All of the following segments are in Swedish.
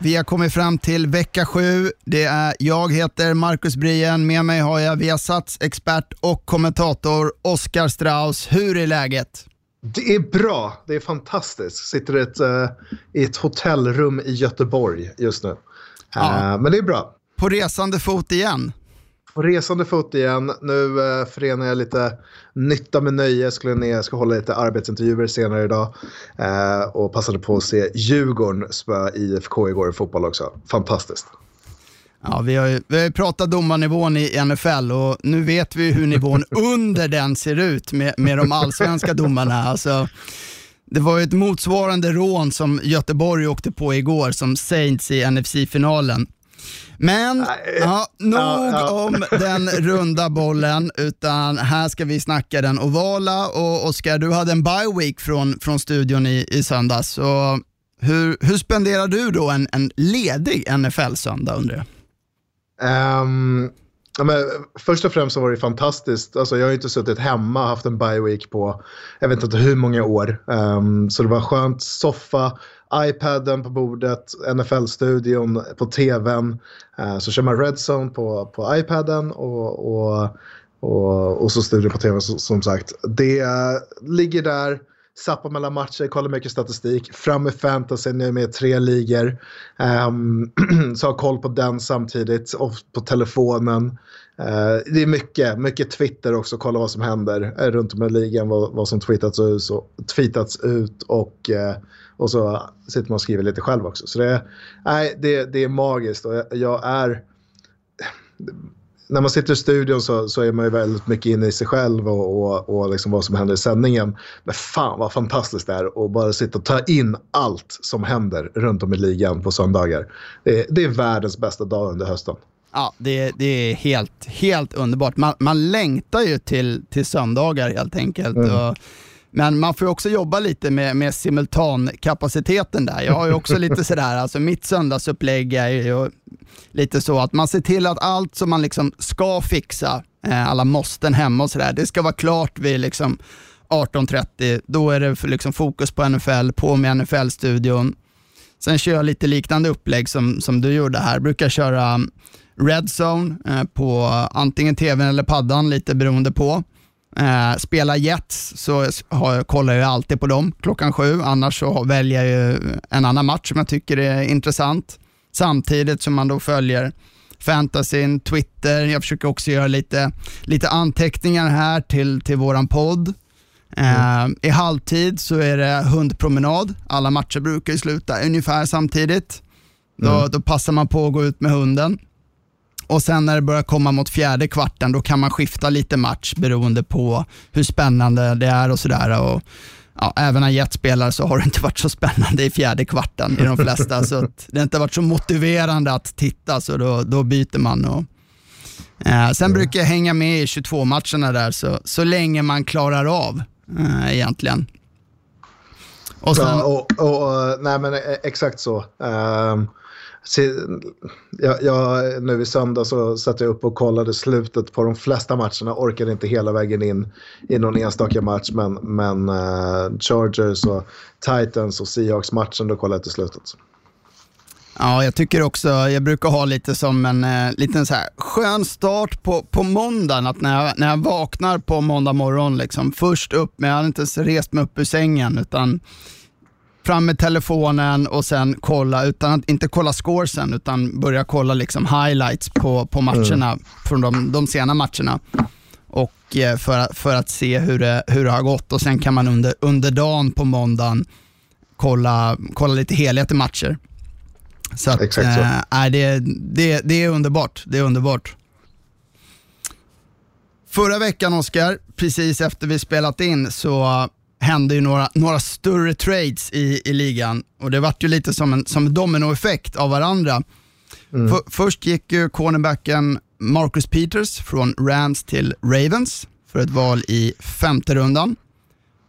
Vi har kommit fram till vecka sju. Det är, jag heter Marcus Brien, med mig har jag Viasats expert och kommentator Oskar Strauss. Hur är läget? Det är bra, det är fantastiskt. Sitter i ett, uh, i ett hotellrum i Göteborg just nu. Ja. Uh, men det är bra. På resande fot igen. På resande fot igen. Nu uh, förenar jag lite nytta med nöje. Skulle ner, jag ska hålla lite arbetsintervjuer senare idag. Uh, och passade på att se Djurgården spöa IFK igår i fotboll också. Fantastiskt. Ja, vi har ju vi har ju pratat domarnivån i NFL och nu vet vi hur nivån under den ser ut med, med de allsvenska domarna. Alltså, det var ju ett motsvarande rån som Göteborg åkte på igår som Saints i NFC-finalen. Men ja, nog ja, ja. om den runda bollen, utan här ska vi snacka den ovala. Och Oskar, du hade en bye week från, från studion i, i söndags. Så hur, hur spenderar du då en, en ledig NFL-söndag undrar jag? Ehm, ja, men, först och främst så var det fantastiskt. Alltså, jag har inte suttit hemma och haft en bye week på jag vet inte hur många år. Ehm, så det var skönt. Soffa, iPaden på bordet, NFL-studion på tvn. Eh, så kör man Redzone på, på iPaden och, och, och, och så studion på tvn så, som sagt. Det eh, ligger där zappar mellan matcher, kollar mycket statistik, fram med fantasy, nu är med i tre ligor. Um, så har koll på den samtidigt, och på telefonen. Uh, det är mycket, mycket Twitter också, kolla vad som händer runt om i ligan, vad, vad som tweetats ut, och, tweetats ut och, uh, och så sitter man och skriver lite själv också. Så det, nej, det, det är magiskt och jag, är när man sitter i studion så, så är man ju väldigt mycket inne i sig själv och, och, och liksom vad som händer i sändningen. Men fan vad fantastiskt det är att bara sitta och ta in allt som händer runt om i ligan på söndagar. Det är, det är världens bästa dag under hösten. Ja, det, det är helt, helt underbart. Man, man längtar ju till, till söndagar helt enkelt. Mm. Och, men man får också jobba lite med, med simultankapaciteten där. Jag har ju också lite sådär, alltså mitt söndagsupplägg är ju lite så att man ser till att allt som man liksom ska fixa, eh, alla måsten hemma och sådär, det ska vara klart vid liksom 18.30. Då är det för liksom fokus på NFL, på med NFL-studion. Sen kör jag lite liknande upplägg som, som du gjorde här. Brukar köra Red Zone eh, på antingen tvn eller paddan, lite beroende på. Eh, spelar Jets så har, kollar jag alltid på dem klockan sju, annars så väljer jag en annan match som jag tycker är intressant. Samtidigt som man då följer fantasyn, Twitter, jag försöker också göra lite, lite anteckningar här till, till våran podd. Eh, I halvtid så är det hundpromenad, alla matcher brukar ju sluta ungefär samtidigt. Då, då passar man på att gå ut med hunden. Och sen när det börjar komma mot fjärde kvarten, då kan man skifta lite match beroende på hur spännande det är och sådär. Och, ja, även när Jet spelar så har det inte varit så spännande i fjärde kvarten i de flesta. så att det har inte varit så motiverande att titta, så då, då byter man. Och, eh, sen brukar jag hänga med i 22-matcherna där, så, så länge man klarar av eh, egentligen. Och sen, Ja, och, och, och, nej men eh, exakt så. Um, jag, jag, nu i söndag så satt jag upp och kollade slutet på de flesta matcherna. Orkade inte hela vägen in i någon enstaka match. Men, men uh, Chargers och Titans och Seahawks-matchen, då kollade jag till slutet. Ja, jag tycker också, jag brukar ha lite som en eh, liten så här skön start på, på måndagen. Att när jag, när jag vaknar på måndag morgon, liksom, först upp, men jag har inte ens rest mig upp ur sängen, utan fram med telefonen och sen kolla, utan att inte kolla scoresen, utan börja kolla liksom highlights på, på matcherna, från de, de sena matcherna. Och eh, för, för att se hur det, hur det har gått och sen kan man under, under dagen på måndagen kolla, kolla lite helhet i matcher. Så att, Exakt så. eh, det, det, det är underbart. Det är underbart. Förra veckan Oskar, precis efter vi spelat in så hände ju några, några större trades i, i ligan och det vart ju lite som en, som en dominoeffekt av varandra. För, först gick ju cornerbacken Marcus Peters från Rams till Ravens för ett val i femte rundan.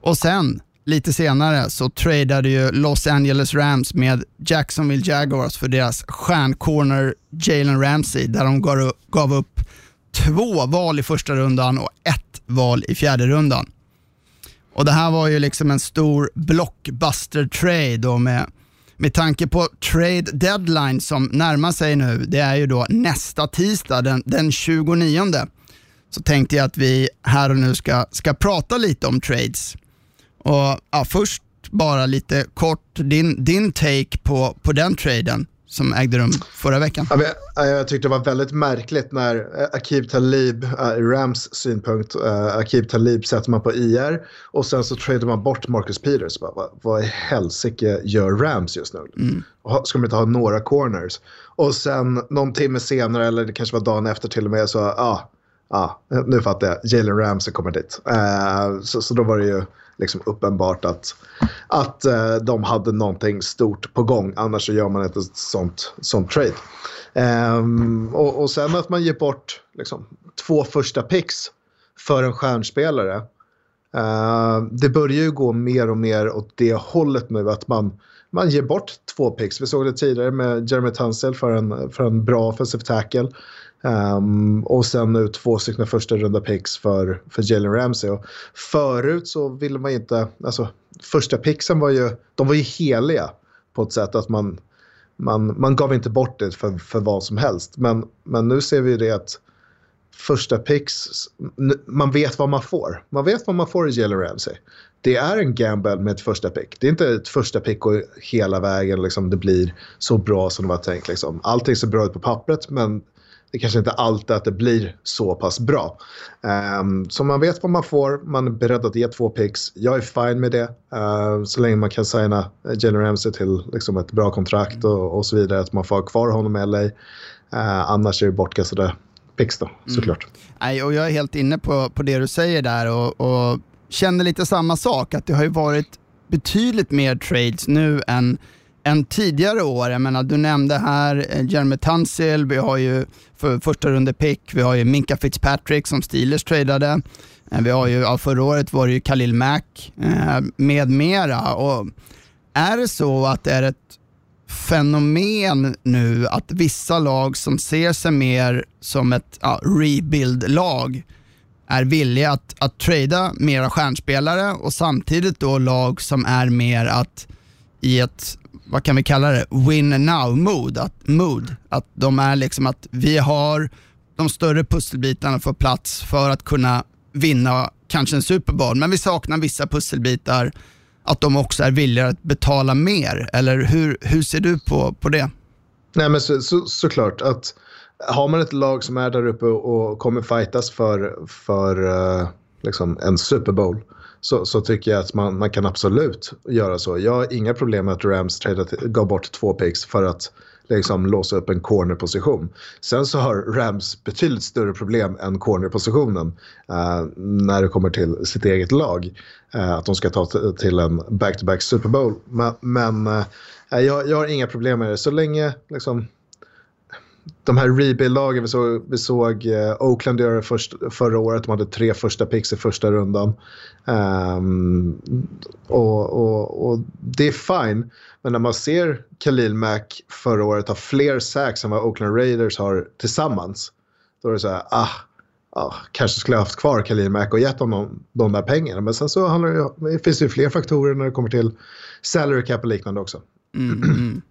Och sen, lite senare, så tradade ju Los Angeles Rams med Jacksonville Jaguars för deras stjärncorner Jalen Ramsey, där de gav upp två val i första rundan och ett val i fjärde rundan. Och Det här var ju liksom en stor blockbuster-trade och med, med tanke på trade deadline som närmar sig nu, det är ju då nästa tisdag den, den 29 så tänkte jag att vi här och nu ska, ska prata lite om trades. Och ja, Först bara lite kort, din, din take på, på den traden som ägde rum förra veckan. Ja, jag, tyckte det var väldigt märkligt när eh, Akib Talib, äh, Rams synpunkt, Akib Talib sätter man på IR och sen så tradar man bort Marcus Peters. Bara, vad, vad i helsike gör Rams just nu? Mm. Ska de inte ha några corners? Och sen någon timme senare, eller det kanske var dagen efter till och med, så ja, ah, ah, nu fattar jag, Jalen Ramsey kommer dit. Uh, så, så då var det ju liksom uppenbart att, att eh, de hade någonting stort på gång. Annars så gör man inte ett sånt, sånt trade. Ehm, och, och sen att man ger bort liksom, två första picks för en stjärnspelare. Eh, det börjar ju gå mer och mer åt det hållet nu att man, man ger bort två picks. Vi såg det tidigare med Jeremy Tunsil för en, för en bra offensive tackle. Um, och sen nu två stycken första runda picks för, för Jalen Ramsey. Och förut så ville man inte, alltså första picksen var ju, de var ju heliga på ett sätt att man, man, man gav inte bort det för, för vad som helst. Men, men nu ser vi ju det att första picks, man vet vad man får. Man vet vad man får i Jalen Ramsey. Det är en gamble med ett första pick. Det är inte ett första pick och hela vägen liksom, det blir så bra som det var tänkt. Liksom. Allting ser bra ut på pappret men det kanske inte alltid att det blir så pass bra. Um, så man vet vad man får, man är beredd att ge två picks. Jag är fine med det. Uh, så länge man kan signa Jalen Ramsey till liksom, ett bra kontrakt och, och, så vidare. Att man får ha kvar honom i LA. Uh, annars är det bortkastade picks då, mm. såklart. Mm. Nej, och jag är helt inne på, på det du säger där och, och känner lite samma sak. Att det har ju varit betydligt mer trades nu än än tidigare år. Jag menar, du nämnde här eh, Jeremy Tunsil, vi har ju för första runde pick, vi har ju Minka Fitzpatrick som Steelers tradade. Eh, vi har ju, ja, förra året var det ju Khalil Mack eh, med mera. Och är det så att det är ett fenomen nu att vissa lag som ser sig mer som ett ja, rebuild-lag är villiga att, att trada mera stjärnspelare och samtidigt då lag som är mer att i ett vad kan vi kalla det, win now-mood. Att, mood, att de är liksom att vi har de större pusselbitarna på plats för att kunna vinna kanske en Super Bowl, men vi saknar vissa pusselbitar, att de också är villiga att betala mer. Eller hur, hur ser du på, på det? Nej men så, så, såklart att har man ett lag som är där uppe och kommer fightas för, för uh, liksom en Super Bowl så, så tycker jag att man, man kan absolut göra så. Jag har inga problem med att Rams tradat, gav bort två picks för att liksom låsa upp en cornerposition. Sen så har Rams betydligt större problem än cornerpositionen eh, när det kommer till sitt eget lag. Eh, att de ska ta till en back-to-back Super Bowl. Men, men eh, jag, jag har inga problem med det. Så länge liksom, de här rebuild-lagen, vi såg, vi såg eh, Oakland göra först, förra året, de hade tre första picks i första rundan. Um, och, och, och, det är fine, men när man ser Khalil Mack förra året ha fler sacks än vad Oakland Raiders har tillsammans, då är det så här, ah, ah kanske skulle jag haft kvar Khalil Mack och gett honom de där pengarna. Men sen så handlar det, det finns ju fler faktorer när det kommer till salary cap och liknande också. Mm, mm.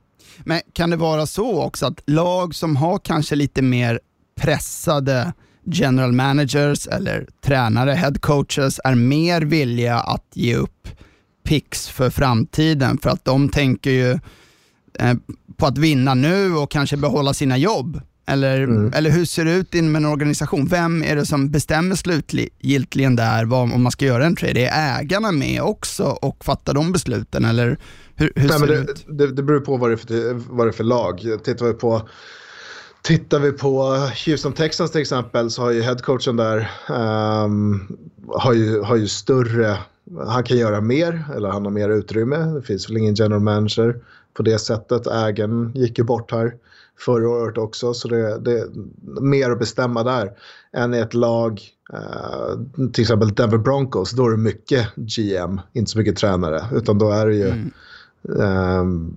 Men kan det vara så också att lag som har kanske lite mer pressade general managers eller tränare, head coaches, är mer villiga att ge upp picks för framtiden för att de tänker ju eh, på att vinna nu och kanske behålla sina jobb. Eller, mm. eller hur ser det ut inom en organisation? Vem är det som bestämmer slutgiltigen där vad, om man ska göra en trade? Är ägarna med också och fattar de besluten? Eller hur, hur Nej, ser det, det ut? Det, det beror på vad det är för, vad det är för lag. Tittar vi på Tittar vi på Houston Texans till exempel så har ju headcoachen där um, har, ju, har ju större, han kan göra mer eller han har mer utrymme. Det finns väl ingen general manager på det sättet. Ägaren gick ju bort här förra året också. Så det, det är mer att bestämma där än i ett lag, uh, till exempel Denver Broncos, då är det mycket GM, inte så mycket tränare. Utan då är det ju, mm. um,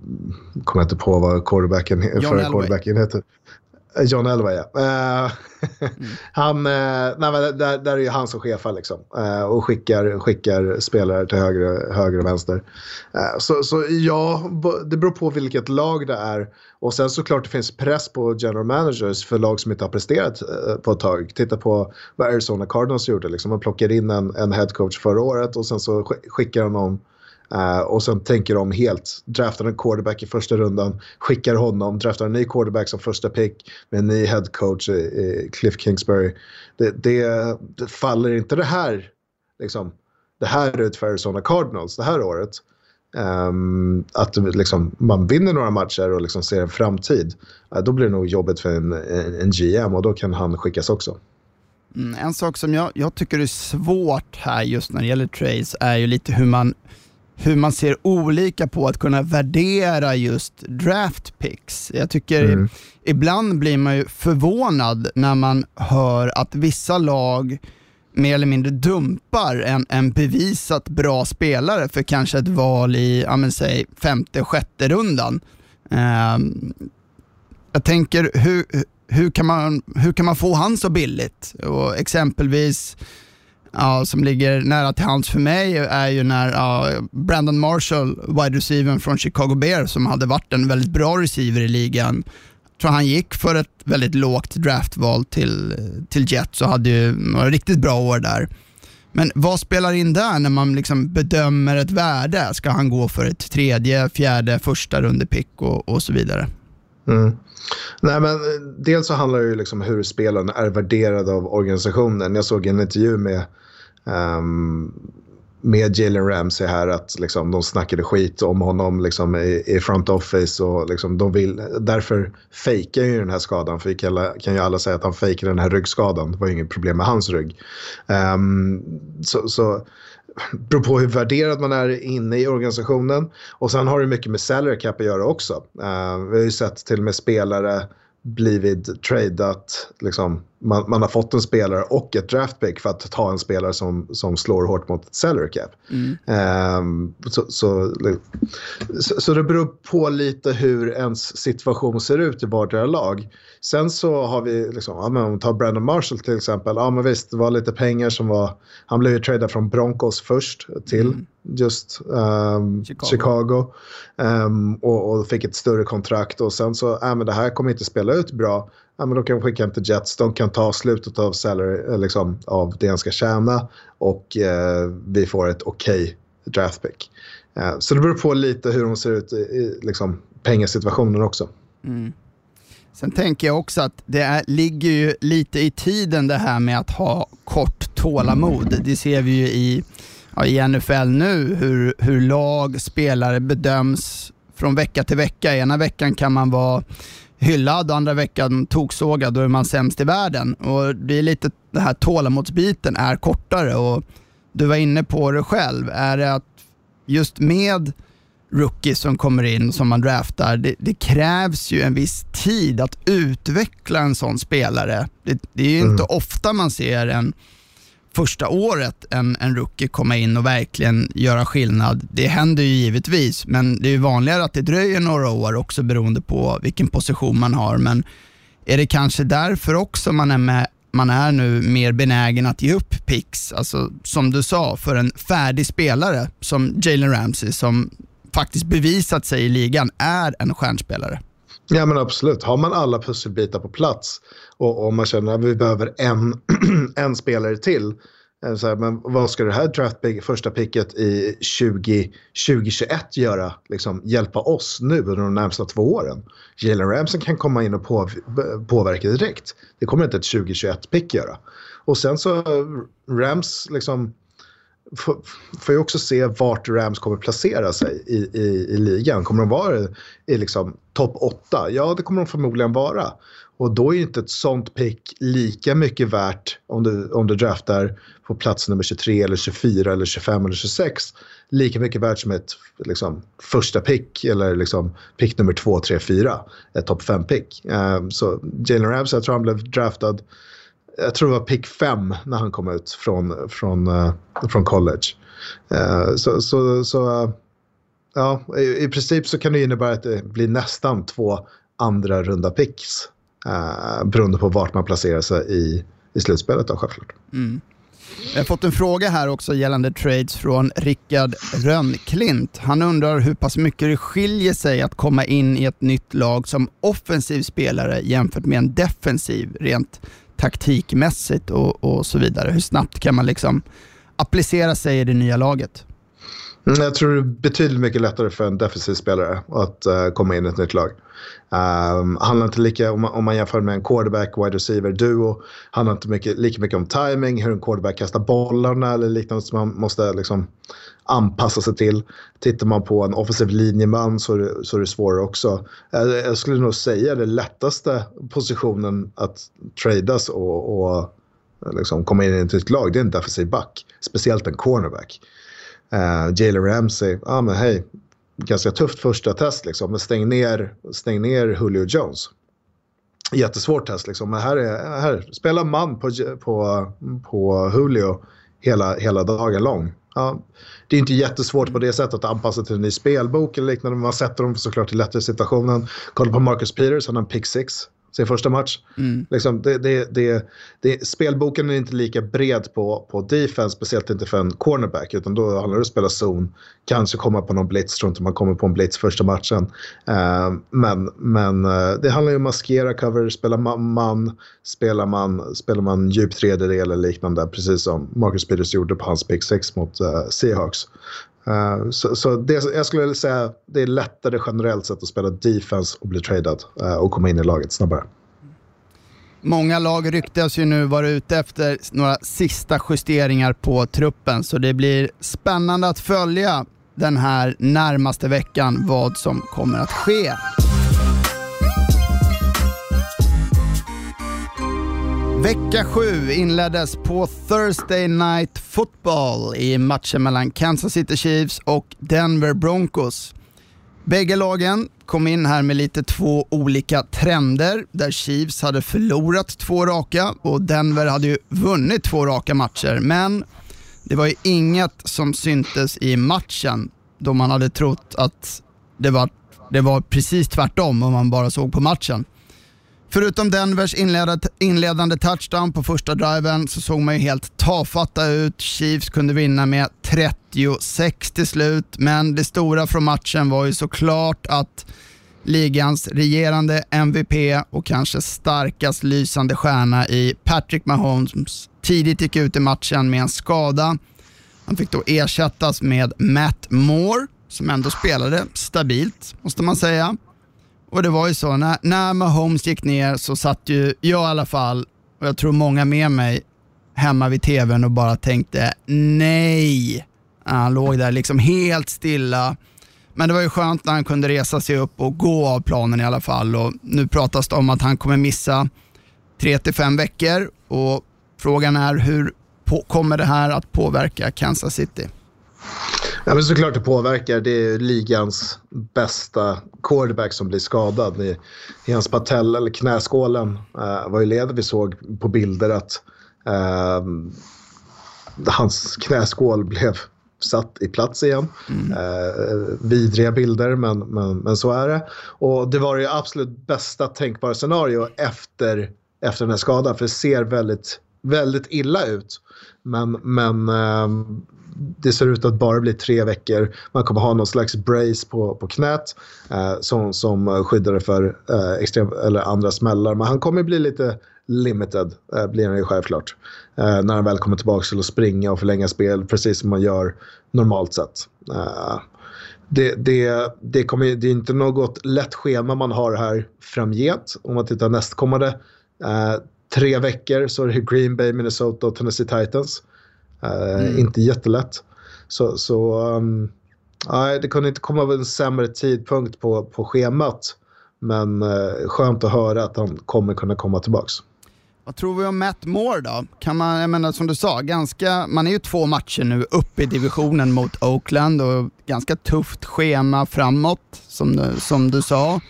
kommer jag inte på vad quarterbacken, förra quarterbacken heter. Eh, John Elway, ja. Uh, mm. han, uh, nej, där, där är ju han som chefar liksom. Uh, och skickar, skickar spelare till höger, höger och vänster. så, så ja, det beror på vilket lag det är. Och sen såklart det finns press på general managers för lag som inte har presterat eh, på ett tag. Titta på vad Arizona Cardinals gjorde. Liksom. Man plockade in en, en headcoach förra året och sen så skickar han någon Uh, och sen tänker de helt, draftar en quarterback i första rundan, skickar honom, draftar en ny quarterback som första pick med en ny head coach i, i Cliff Kingsbury. Det, det, det, faller inte det här, liksom, det här ut för Arizona Cardinals det här året. Um, att liksom, man vinner några matcher och liksom ser en framtid. Då blir det nog jobbet för en, en, en GM och då kan han skickas också. Mm, en sak som jag, jag tycker är svårt här just när det gäller trades är ju lite hur man hur man ser olika på att kunna värdera just draft picks. Jag tycker mm. ibland blir man ju förvånad när man hör att vissa lag mer eller mindre dumpar en, en bevisat bra spelare för kanske ett val i, ja men säg, femte, sjätte rundan. Eh, jag tänker, hur, hur, kan man, hur kan man få han så billigt? Och exempelvis ja, som ligger nära till hands för mig är ju när ja, Brandon Marshall, wide receiver från Chicago Bears, som hade varit en väldigt bra receiver i ligan, tror han gick för ett väldigt lågt draftval till, till Jets och hade ju några riktigt bra år där. Men vad spelar in där när man liksom bedömer ett värde? Ska han gå för ett tredje, fjärde, första rundepick och, och så vidare? Mm. Nej, men eh, dels så handlar det ju liksom hur spelaren är värderad av organisationen. Jag såg en intervju med um, med Jalen Ramsey här att liksom, de snackade skit om honom liksom, i, i front office och liksom, de vill, därför fejkar ju den här skadan. För vi kan, kan ju alla säga att han fejkade den här ryggskadan. Det var ju inget problem med hans rygg. Um, så, så beror på hur värderad man är inne i organisationen. Och sen har det mycket med salary cap att göra också. Uh, vi har ju sett till och med spelare blivit tradat, liksom, man, man, har fått en spelare och ett draftpick för att ta en spelare som, som slår hårt mot ett salary cap. Mm. Um, så, så, så, så, det beror på lite hur ens situation ser ut i vardera lag. Sen så har vi, liksom, ja, men om vi tar Brandon Marshall till exempel, ja men visst det var lite pengar som var, han blev ju tradad från Broncos först till mm. Just um, Chicago, Chicago um, och, och, fick ett större kontrakt och sen så, ja men det här kommer inte spela ut bra ja, men då kan skicka hem till Jets. De kan ta slutet av, salary, eh, liksom, av det han ska tjäna och eh, vi får ett okej okay draftpick. Eh, så det beror på lite hur de ser ut i, i liksom, pengasituationen också. Mm. Sen tänker jag också att det är, ligger ju lite i tiden det här med att ha kort tålamod. Det ser vi ju i, ja, i NFL nu, hur, hur lag, spelare bedöms från vecka till vecka. Ena veckan kan man vara hyllad och andra veckan toksågad, då är man sämst i världen. Och det är lite den här tålamodsbiten är kortare och du var inne på det själv. Är det att just med rookies som kommer in som man draftar, det, det, krävs ju en viss tid att utveckla en sån spelare. Det, det är ju mm. inte ofta man ser en första året en, en rookie komma in och verkligen göra skillnad. Det händer ju givetvis, men det är vanligare att det dröjer några år också beroende på vilken position man har. Men är det kanske därför också man är, med, man är nu mer benägen att ge upp picks? Alltså som du sa, för en färdig spelare som Jalen Ramsey som faktiskt bevisat sig i ligan är en stjärnspelare. Ja men absolut, har man alla pusselbitar på plats och, och man känner att vi behöver en, en spelare till. Eh, så här, men vad ska det här draftpick, första picket i 20, 2021 göra? Liksom, hjälpa oss nu under de närmsta två åren. Jalen Ramsey kan komma in och på, påverka direkt. Det kommer inte ett 2021-pick göra. Och sen så eh, Rams liksom får, får ju också se vart Rams kommer placera sig i, i, i ligan. Kommer de vara i liksom topp 8? Ja, det kommer de förmodligen vara. Och då är inte ett sånt pick lika mycket värt om du, om du draftar på plats nummer 23 eller 24 eller 25 eller 26. Lika mycket värt som ett liksom, första pick eller liksom, pick nummer 2, 3, 4. Ett topp 5 pick. Um, så Jalen Ramsey, jag tror han blev draftad jag tror det var pick 5 när han kom ut från, från, uh, från college. Uh, så, så, så uh, ja, i, i, princip så kan det innebära att det blir nästan två andra runda picks. Uh, beroende på vart man placerar sig i, i slutspelet då självklart. Mm. Jag har fått en fråga här också gällande trades från Rickard Rönnklint. Han undrar hur pass mycket det skiljer sig att komma in i ett nytt lag som offensiv spelare jämfört med en defensiv, rent taktikmässigt och, och så vidare. Hur snabbt kan man liksom applicera sig i det nya laget? Mm, jag tror det är betydligt mycket lättare för en defensiv spelare att uh, komma in i ett nytt lag. Um, handlar inte lika, om man, om man jämför med en quarterback, wide receiver, duo, handlar inte mycket, lika mycket om timing, hur en quarterback kastar bollarna eller liknande som man måste liksom anpassa sig till. Tittar man på en offensiv linjeman så är det, så är det svårare också. Eh, jag, skulle nog säga det lättaste positionen att tradas och, och eh, liksom komma in i ett lag, det är en defensiv back. Speciellt en cornerback. Uh, Jalen Ramsey, ja ah, men hej, ganska tufft första test liksom. Men stäng ner, stäng ner Julio Jones. Jättesvårt test liksom. Men här är, här, spela man på, på, på Julio hela, hela dagen lång. Ja, det är inte jättesvårt på det sättet att anpassa till en ny spelbok eller liknande. Man sätter dem såklart i lättare situationen. Kolla på Marcus Peters, han har en pick six sin första match. Mm. Liksom, det, det, det, det, spelboken är inte lika bred på, på defense, speciellt inte för en cornerback, utan då handlar det om att spela zon. Kanske komma på någon blitz, tror inte man kommer på en blitz första matchen. Uh, men men uh, det handlar ju om att maskera cover, spela man, man spelar man, spelar man djup tredjedel eller liknande, precis som Marcus Peters gjorde på hans pick 6 mot uh, Seahawks. Uh, så, så det, jag skulle säga att det är lättare generellt sett att spela defense och bli tradad uh, och komma in i laget snabbare. Många lag ryktas ju nu vara ute efter några sista justeringar på truppen, så det blir spännande att följa den här närmaste veckan vad som kommer att ske. Vecka 7 inleddes på Thursday Night Football i matchen mellan Kansas City Chiefs och Denver Broncos. Bägge lagen kom in här med lite två olika trender där Chiefs hade förlorat två raka och Denver hade ju vunnit två raka matcher. Men det var ju inget som syntes i matchen då man hade trott att det var, det var precis tvärtom om man bara såg på matchen. Förutom Denvers inledande touchdown på första driven så såg man ju helt tafatta ut. Chiefs kunde vinna med 36 till slut, men det stora från matchen var ju såklart att ligans regerande MVP och kanske starkast lysande stjärna i Patrick Mahomes tidigt gick ut i matchen med en skada. Han fick då ersättas med Matt Moore som ändå spelade stabilt, måste man säga. Och det var ju så, när, när Mahomes gick ner så satt ju jag i alla fall, och jag tror många med mig, hemma vid tvn och bara tänkte nej. Han låg där liksom helt stilla. Men det var ju skönt när han kunde resa sig upp och gå av planen i alla fall. Och nu pratas det om att han kommer missa 3-5 veckor och frågan är hur på, kommer det här att påverka Kansas City? Ja, men såklart det påverkar. Det är ligans bästa quarterback som blir skadad. I, i hans patell eller knäskålen uh, var ju led. Vi såg på bilder att uh, hans knäskål blev satt i plats igen. Mm. Uh, vidriga bilder, men, men, men så är det. Och det var det absolut bästa tänkbara scenario efter, efter den här skadan. För det ser väldigt, väldigt illa ut. Men, men ehm, det ser ut att bara bli tre veckor. Man kommer ha någon slags brace på, på knät eh, som, som skyddar för eh, extrem, eller andra smällar. Men han kommer bli lite limited, eh, blir han ju självklart. Eh, när han väl kommer tillbaka till att springa och förlänga spel, precis som man gör normalt sett. Eh, det, det, det, kommer, det är inte något lätt schema man har här framgent. Om man tittar nästkommande eh, tre veckor så är det Green Bay, Minnesota och Tennessee Titans. Eh, mm. Inte jättelätt. Så, så um, nej, det kunde inte komma en sämre tidpunkt på, på schemat. men eh, skönt att höra att han kommer kunna komma tillbaks. Vad tror vi om Matt Moore då? Kan man, jag menar som du sa, ganska, man är ju två matcher nu uppe i divisionen mot Oakland och ganska tufft schema framåt som du, som du sa.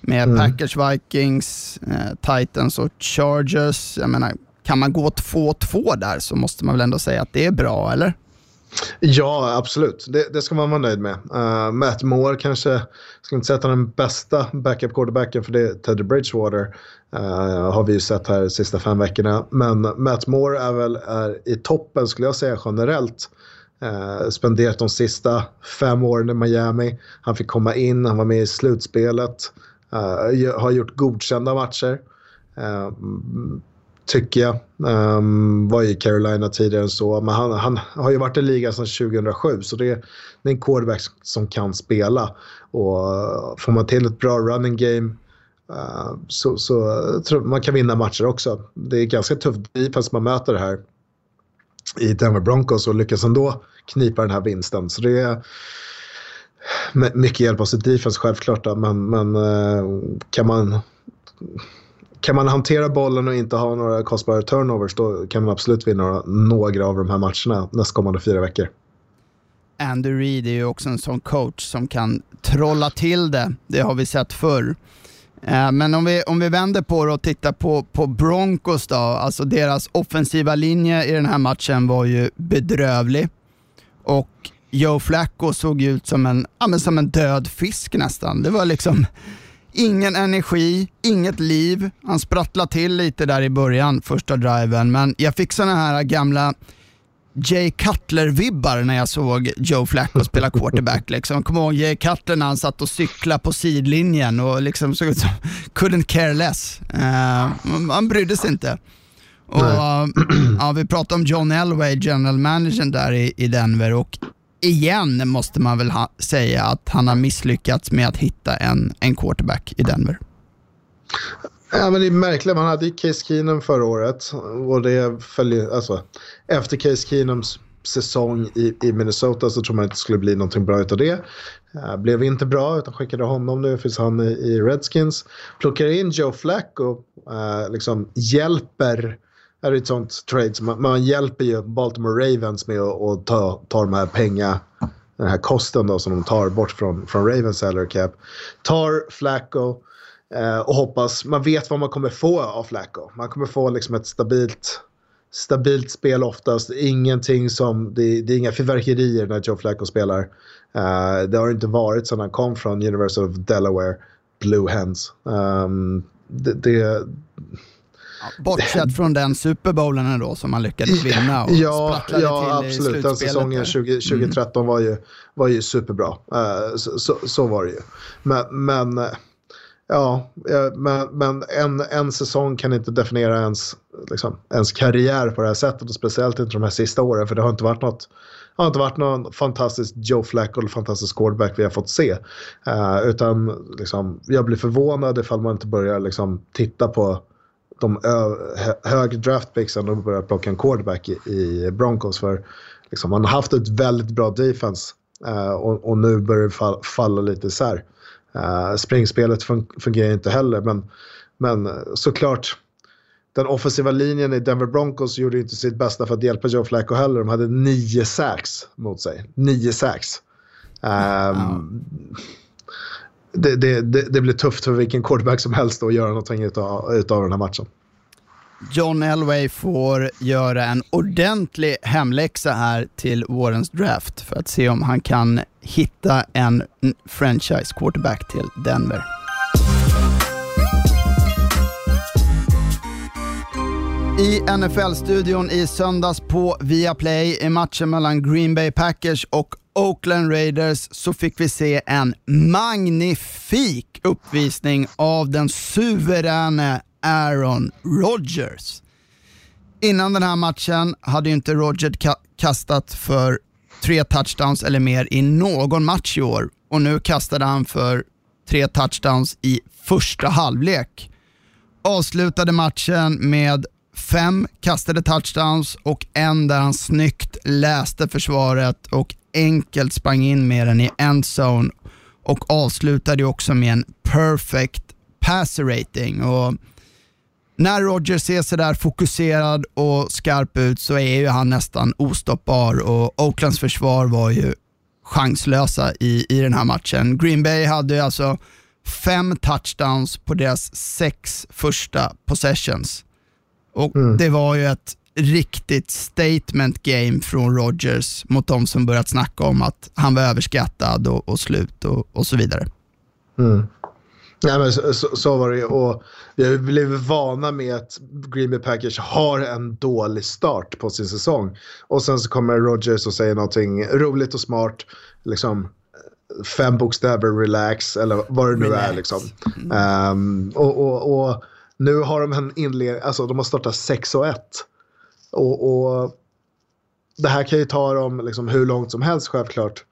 Med mm. Packers, Vikings, eh, Titans och Chargers. Jag menar, kan man gå 2-2 där så måste man väl ändå säga att det är bra, eller? Ja, absolut. Det, det ska man vara nöjd med. Uh, Matt Moore kanske, jag ska inte säga att han är den bästa backup quarterbacken för det är Teddy Bridgewater. Uh, har vi ju sett här de sista fem veckorna. Men Matt Moore är väl är i toppen skulle jag säga generellt. Uh, spenderat de sista fem åren i Miami. Han fick komma in, han var med i slutspelet. Uh, har gjort godkända matcher. Uh, tycker jag. Um, var i Carolina tidigare än så. Men han, han har ju varit i ligan sedan 2007 så det är, det är en quarterback som kan spela. Och får man till ett bra running game uh, så, så tror man kan vinna matcher också. Det är ganska tufft defense man möter här i Denver Broncos och lyckas ändå knipa den här vinsten. Så det är mycket hjälp av sitt defense självklart då, men, men uh, kan man kan man hantera bollen och inte ha några kostbara turnovers då kan man absolut vinna några, av de här matcherna nästkommande fyra veckor. Andy Reid är ju också en sån coach som kan trolla till det. Det har vi sett förr. Eh, men om vi, om vi vänder på det och tittar på, på Broncos då, alltså deras offensiva linje i den här matchen var ju bedrövlig. Och Joe Flacco såg ut som en, ja, som en död fisk nästan. Det var liksom Ingen energi, inget liv. Han sprattlade till lite där i början, första driven, men jag fick såna här gamla Jay Cutler-vibbar när jag såg Joe Flacco spela quarterback. Liksom. Kom ihåg Jay Cutler när han satt och cyklade på sidlinjen och liksom såg ut som couldn't care less. Uh, han brydde sig inte. Och, ja, vi pratade om John Elway, general managern där i, i Denver och igen måste man väl ha, säga att han har misslyckats med att hitta en, en quarterback i Denver. Ja, men det är märkligt, man hade ju Case Keenum förra året och det följer, alltså, efter Case Keenums säsong i, i Minnesota så tror man inte det skulle bli någonting bra utav det. Uh, blev inte bra utan skickade honom, nu finns han i, i Redskins. Plockar in Joe Flacco, uh, liksom hjälper är ett sånt trade. Man, man hjälper ju Baltimore Ravens med att, ta, ta de här pengarna, den här kosten då som de tar bort från, från Ravens salary cap. Tar Flacco eh, och hoppas, man vet vad man kommer få av Flacco. Man kommer få liksom ett stabilt, stabilt spel oftast. Ingenting som, det, det är inga fyrverkerier när Joe Flacco spelar. Eh, det har inte varit sedan han kom från University of Delaware, Blue Hens. Um, det, det bortsett från den Superbowlen då som man lyckades vinna och Ja, ja absolut. Den säsongen 20, 2013 mm. var, ju, var ju superbra. Uh, så, så, så, var det ju. Men, men uh, ja, men, men en, en säsong kan inte definiera ens, liksom, ens karriär på det här sättet. Och speciellt inte de här sista åren. För det har inte varit något har inte varit någon fantastisk Joe Flacco eller fantastisk quarterback vi har fått se. Uh, utan liksom, jag blir förvånad ifall man inte börjar liksom, titta på de högre draftpicksen och börjar plocka en quarterback i, i Broncos. För liksom, man har haft ett väldigt bra defense uh, och, och, nu börjar det fall, falla lite isär. Uh, springspelet fun fungerar inte heller men, men såklart den offensiva linjen i Denver Broncos gjorde inte sitt bästa för att hjälpa Joe Flacco heller. De hade nio sacks mot sig. Nio sacks. Ehm, um, wow det, det, det, blir tufft för vilken quarterback som helst att göra någonting utav, utav den här matchen. John Elway får göra en ordentlig hemläxa här till vårens draft för att se om han kan hitta en franchise quarterback till Denver. I NFL-studion i söndags på Viaplay i matchen mellan Green Bay Packers och Oakland Raiders så fick vi se en magnifik uppvisning av den suveräne Aaron Rodgers. Innan den här matchen hade ju inte Rodgers ka kastat för tre touchdowns eller mer i någon match i år och nu kastade han för tre touchdowns i första halvlek. Avslutade matchen med fem kastade touchdowns och en där han snyggt läste försvaret och enkelt sprang in med den i endzone och avslutade också med en perfect passer rating. Och när Rodgers ser sådär fokuserad och skarp ut så är ju han nästan ostoppbar och Oaklands försvar var ju chanslösa i, i den här matchen. Green Bay hade alltså fem touchdowns på deras sex första possessions. Och mm. Det var ju ett riktigt statement game från Rodgers mot de som börjat snacka om att han var överskattad och, och slut och, och så vidare. Mm. Nej, men så, så, så, var det och vi har blivit vana med att Green Bay Packers har en dålig start på sin säsong. Och sen så kommer Rodgers och säger någonting roligt och smart. Liksom, fem bokstäver, relax, eller vad det nu relax. är. Liksom. Um, och, och, och, nu har de en inledning, alltså de har startat 6 och 1. Och, och, det här kan ju ta dem liksom hur långt som helst självklart.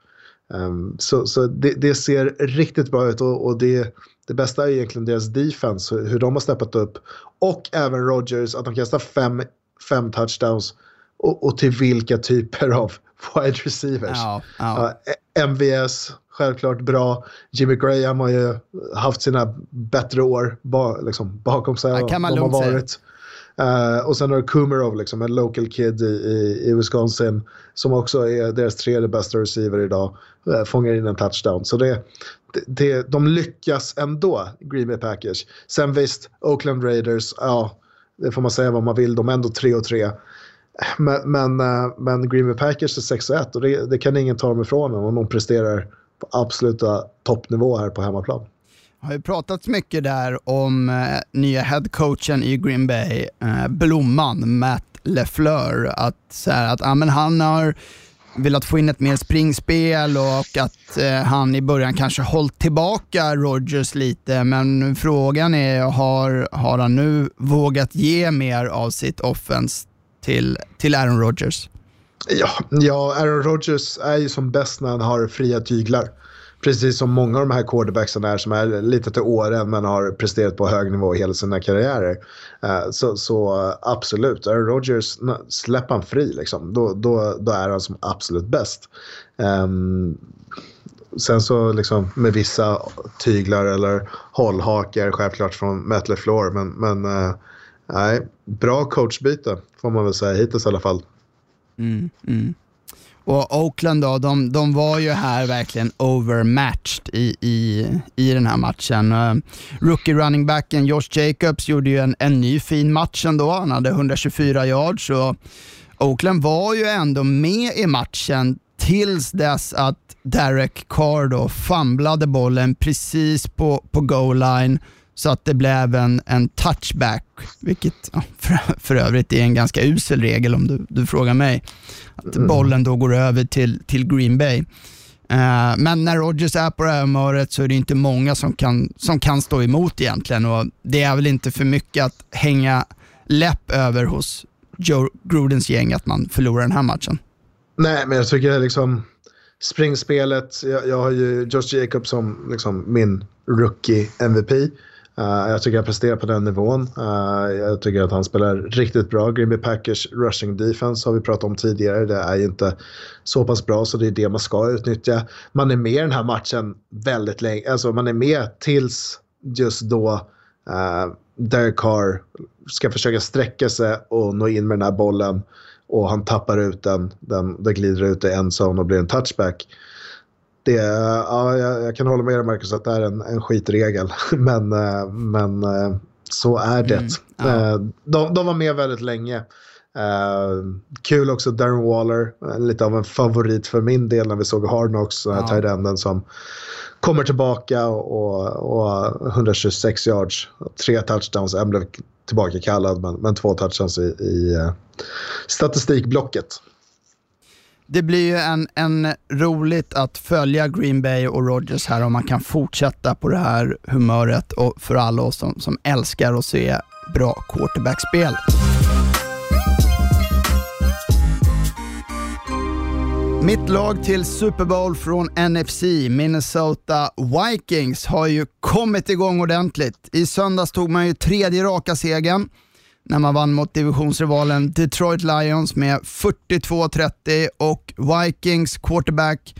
Um, så så det, det, ser riktigt bra ut och, och det, det bästa är egentligen deras defense, hur de har steppat upp. Och även Rodgers, att de kastar fem, fem touchdowns. Och, och till vilka typer av wide receivers. Ja, ja. Uh, MVS, självklart bra. Jimmy Graham har ju haft sina bättre år ba, liksom, bakom sig. Ja, kan man de har varit. Uh, och sen har du Kumerov, liksom, en local kid i, i, i, Wisconsin som också är deras tredje bästa receiver idag. Uh, fångar in en touchdown. Så det, det, det, de lyckas ändå, Green Bay Packers. Sen visst, Oakland Raiders, ja, det får man säga vad man vill, de är ändå 3 och 3. Men, men, uh, men Green Bay Packers är 6 och 1 och det, det kan ingen ta dem ifrån dem om de presterar på absoluta toppnivå här på hemmaplan har ju pratats mycket där om eh, nya headcoachen i Green Bay, eh, blomman Matt LeFleur. Att, så här, att ja, men han har velat få in ett mer springspel och att eh, han i början kanske hållit tillbaka Rogers lite. Men frågan är, har, har han nu vågat ge mer av sitt offens till, till Aaron Rodgers? Ja, ja, Aaron Rodgers är ju som bäst när han har fria tyglar. Precis som många av de här quarterbacksen är som är lite till åren men har presterat på hög nivå hela sina karriärer. Eh, så, så absolut, Aaron Rodgers, släpp han fri liksom. Då, då, då är han som absolut bäst. Um, sen så liksom med vissa tyglar eller hållhakar självklart från Metal Floor. Men, men uh, nej, bra coachbyte får man väl säga hittills i alla fall. Mm, mm. Och Oakland då, de, de var ju här verkligen overmatched i, i, i den här matchen. Uh, rookie running backen Josh Jacobs gjorde ju en, en ny fin match ändå. Han hade 124 yards och Oakland var ju ändå med i matchen tills dess att Derek Carr då famlade bollen precis på, på goal line så att det blev en, en touchback, vilket ja, för, för övrigt är en ganska usel regel om du, du frågar mig. Att mm. bollen då går över till, till Green Bay. Uh, men när Rodgers är på det här humöret så är det inte många som kan, som kan stå emot egentligen och det är väl inte för mycket att hänga läpp över hos Joe Grudens gäng att man förlorar den här matchen. Nej, men jag tycker liksom springspelet, jag, jag har ju Josh Jacobs som liksom min rookie MVP. Uh, jag tycker han presterar på den nivån. Uh, jag tycker att han spelar riktigt bra. Green Bay Packers rushing defense har vi pratat om tidigare. Det är ju inte så pass bra så det är det man ska utnyttja. Man är med i den här matchen väldigt länge. Alltså man är med tills just då uh, Derek Carr ska försöka sträcka sig och nå in med den här bollen. Och han tappar ut den. Den, den glider ut i en zone och blir en touchback det, ja, jag, kan hålla med dig Marcus att det är en, en skitregel. Men, eh, men eh, så är det. Mm, ja. Eh, de, de, var med väldigt länge. Uh, kul också Darren Waller, lite av en favorit för min del när vi såg Hard Knocks, ja. tight som kommer tillbaka och, och 126 yards, tre touchdowns, en blev tillbaka kallad men, men två touchdowns i, i uh, statistikblocket det blir ju en, en roligt att följa Green Bay och Rodgers här om man kan fortsätta på det här humöret och för alla oss som, som älskar att se bra quarterbackspel. Mitt lag till Super Bowl från NFC, Minnesota Vikings, har ju kommit igång ordentligt. I söndags tog man ju tredje raka segern när man vann mot divisionsrivalen Detroit Lions med 42-30 och Vikings quarterback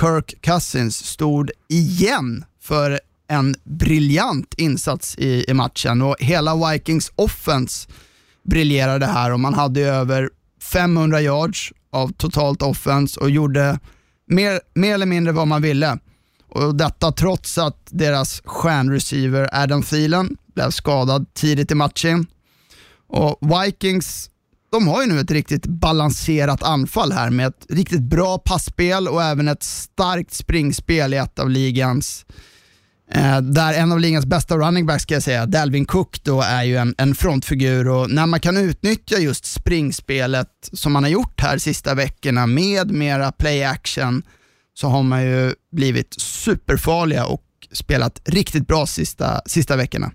Kirk Cousins stod igen för en briljant insats i, i matchen och hela Vikings offense briljerade här och man hade över 500 yards av totalt offense och gjorde mer, mer eller mindre vad man ville. Och Detta trots att deras stjärnreceiver Adam Thielen blev skadad tidigt i matchen. Och Vikings de har ju nu ett riktigt balanserat anfall här med ett riktigt bra passspel och även ett starkt springspel i ett av ligans Eh, där en av ligans bästa running backs ska jag säga, Dalvin Cook, då är ju en, en frontfigur och när man kan utnyttja just springspelet som man har gjort här sista veckorna med mera play action så har man ju blivit superfarliga och spelat riktigt bra sista, sista veckorna.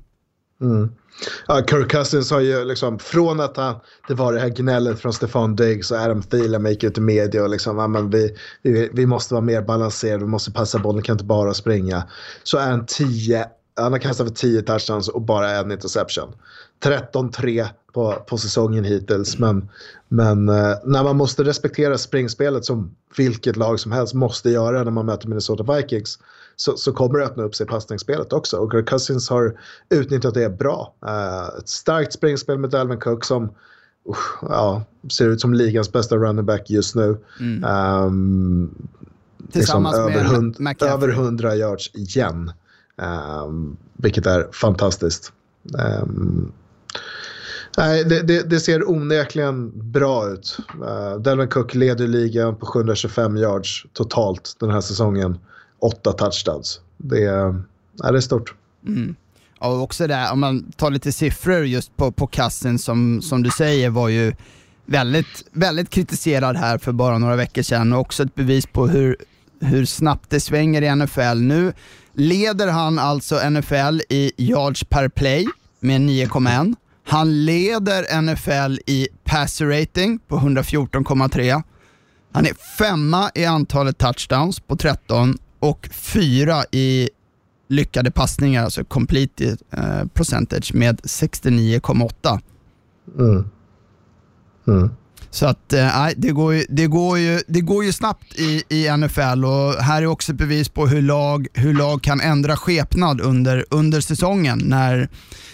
Mm. Ja, Kirk Cousins har ju liksom, från att han, det var det här gnället från Stefan Diggs och Adam Thielen gick ut i media och liksom, ja, men vi, vi, vi måste vara mer balanserade, vi måste passa bollen, kan inte bara springa. Så är han 10, han har kastat för 10 touchdowns och bara en interception. 13-3 på, på säsongen hittills, men, men eh, när man måste respektera springspelet som vilket lag som helst måste göra när man möter Minnesota Vikings så, så kommer det öppna upp sig passningsspelet också. Och Kirk Cousins har utnyttjat det bra. Uh, ett starkt springspel med Dalvin Cook som ja, ser ut som ligans bästa running back just nu. Mm. Um, Tillsammans liksom över, hund, över 100 yards igen. Um, vilket är fantastiskt. Um, Nej, det, det, det, ser onekligen bra ut. Uh, Delvin Cook leder ligan på 725 yards totalt den här säsongen åtta touchdowns. Det är, det är stort. Mm. Och också där, om man tar lite siffror just på, på kassen som, som du säger var ju väldigt, väldigt kritiserad här för bara några veckor sedan och också ett bevis på hur, hur snabbt det svänger i NFL. Nu leder han alltså NFL i yards per play med 9,1. Han leder NFL i passer rating på 114,3. Han är femma i antalet touchdowns på 13 och fyra i lyckade passningar, alltså complete eh, percentage med 69,8. Mm. Mm. Så att eh, det, går ju, det, går ju, det går ju snabbt i, i NFL och här är också ett bevis på hur lag, hur lag kan ändra skepnad under, under säsongen när,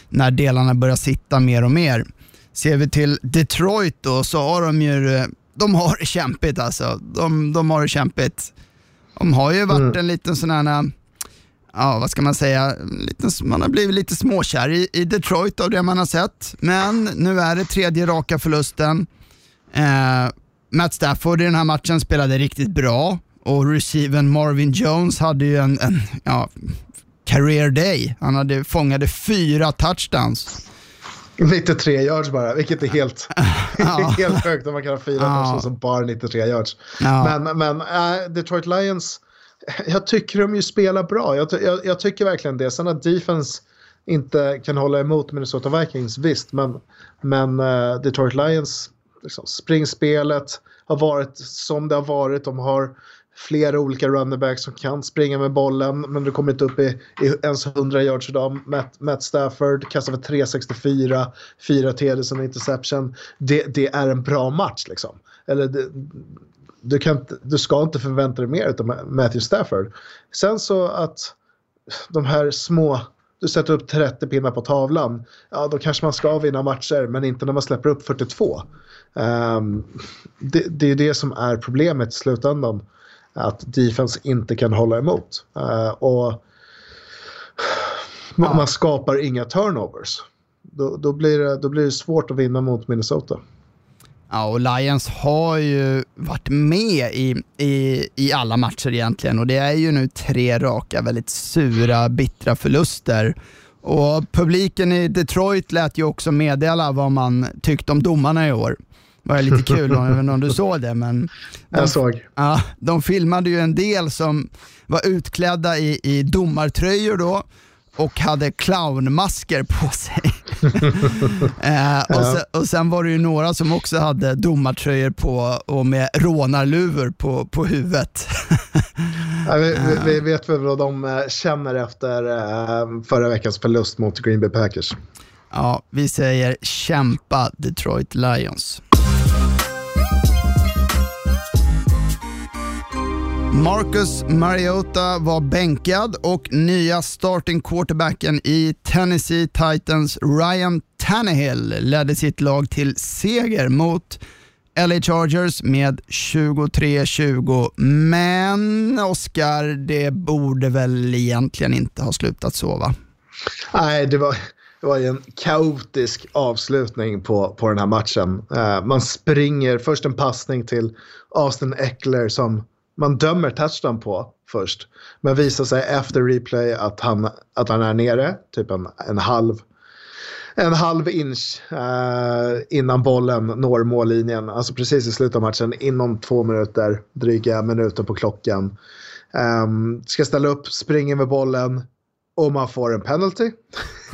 när delarna börjar sitta mer och mer. Ser vi till Detroit då så har de ju de har det kämpigt alltså. De, de har det kämpigt. De har ju varit mm. en liten sån här, ja vad ska man säga, liten, man har blivit lite småkär i, i Detroit av det man har sett. Men nu är det tredje raka förlusten. Eh, Matt Stafford i den här matchen spelade riktigt bra och receiven Marvin Jones hade ju en, en ja, career day. Han hade fångade fyra touchdowns. 93 yards bara, vilket är helt, helt högt om man kan ha fyra ja. som bara 93 yards. Ja. Men, men äh, Detroit Lions, jag tycker de ju spelar bra. Jag, jag, jag, tycker verkligen det. Sen att defense inte kan hålla emot Minnesota Vikings, visst. Men, men uh, Detroit Lions, liksom, springspelet har varit som det har varit. De har flera olika runnerbacks som kan springa med bollen. Men det kommer inte upp i, i ens 100 yards idag. Matt, Matt Stafford kastar för 364, 4 TDs och interception. Det, det, är en bra match liksom. Eller det, du, kan, du ska inte förvänta dig mer av Matthew Stafford. Sen så att de här små du sätter upp 30 pinnar på tavlan, ja då kanske man ska vinna matcher, men inte när man släpper upp 42. Um, ehm, det, det, är det som är problemet i slutändan att defense inte kan hålla emot. Uh, och man, man skapar inga turnovers. Då, då, blir det, då blir det svårt att vinna mot Minnesota. Ja, och Lions har ju varit med i, i, i alla matcher egentligen och det är ju nu tre raka väldigt sura, bittra förluster. Och publiken i Detroit lät ju också meddela vad man tyckte om domarna i år var lite kul, jag vet inte om du såg det. Men de, jag såg. Ja, de filmade ju en del som var utklädda i, i domartröjor då och hade clownmasker på sig. eh, och, sen, och, sen, var det ju några som också hade domartröjor på och med rånarluvor på, på huvudet. ja, vi, vi, vet väl vad de eh, känner efter eh, förra veckans förlust mot Green Bay Packers. Ja, vi säger kämpa Detroit Lions. Marcus Mariota var bänkad och nya starting quarterbacken i Tennessee Titans Ryan Tannehill ledde sitt lag till seger mot LA Chargers med 23-20. Men Oscar, det borde väl egentligen inte ha slutat så va? Nej, det var, det var ju en kaotisk avslutning på, på den här matchen. Uh, man springer, först en passning till Austin Eckler som man dömer touchdown på först. Men visar sig efter replay att han, att han är nere, typ en, en halv en halv inch uh, innan bollen når mållinjen. Alltså precis i slutet av matchen, inom två minuter, dryga minuter på klockan. Um, ska ställa upp, springer med bollen och man får en penalty.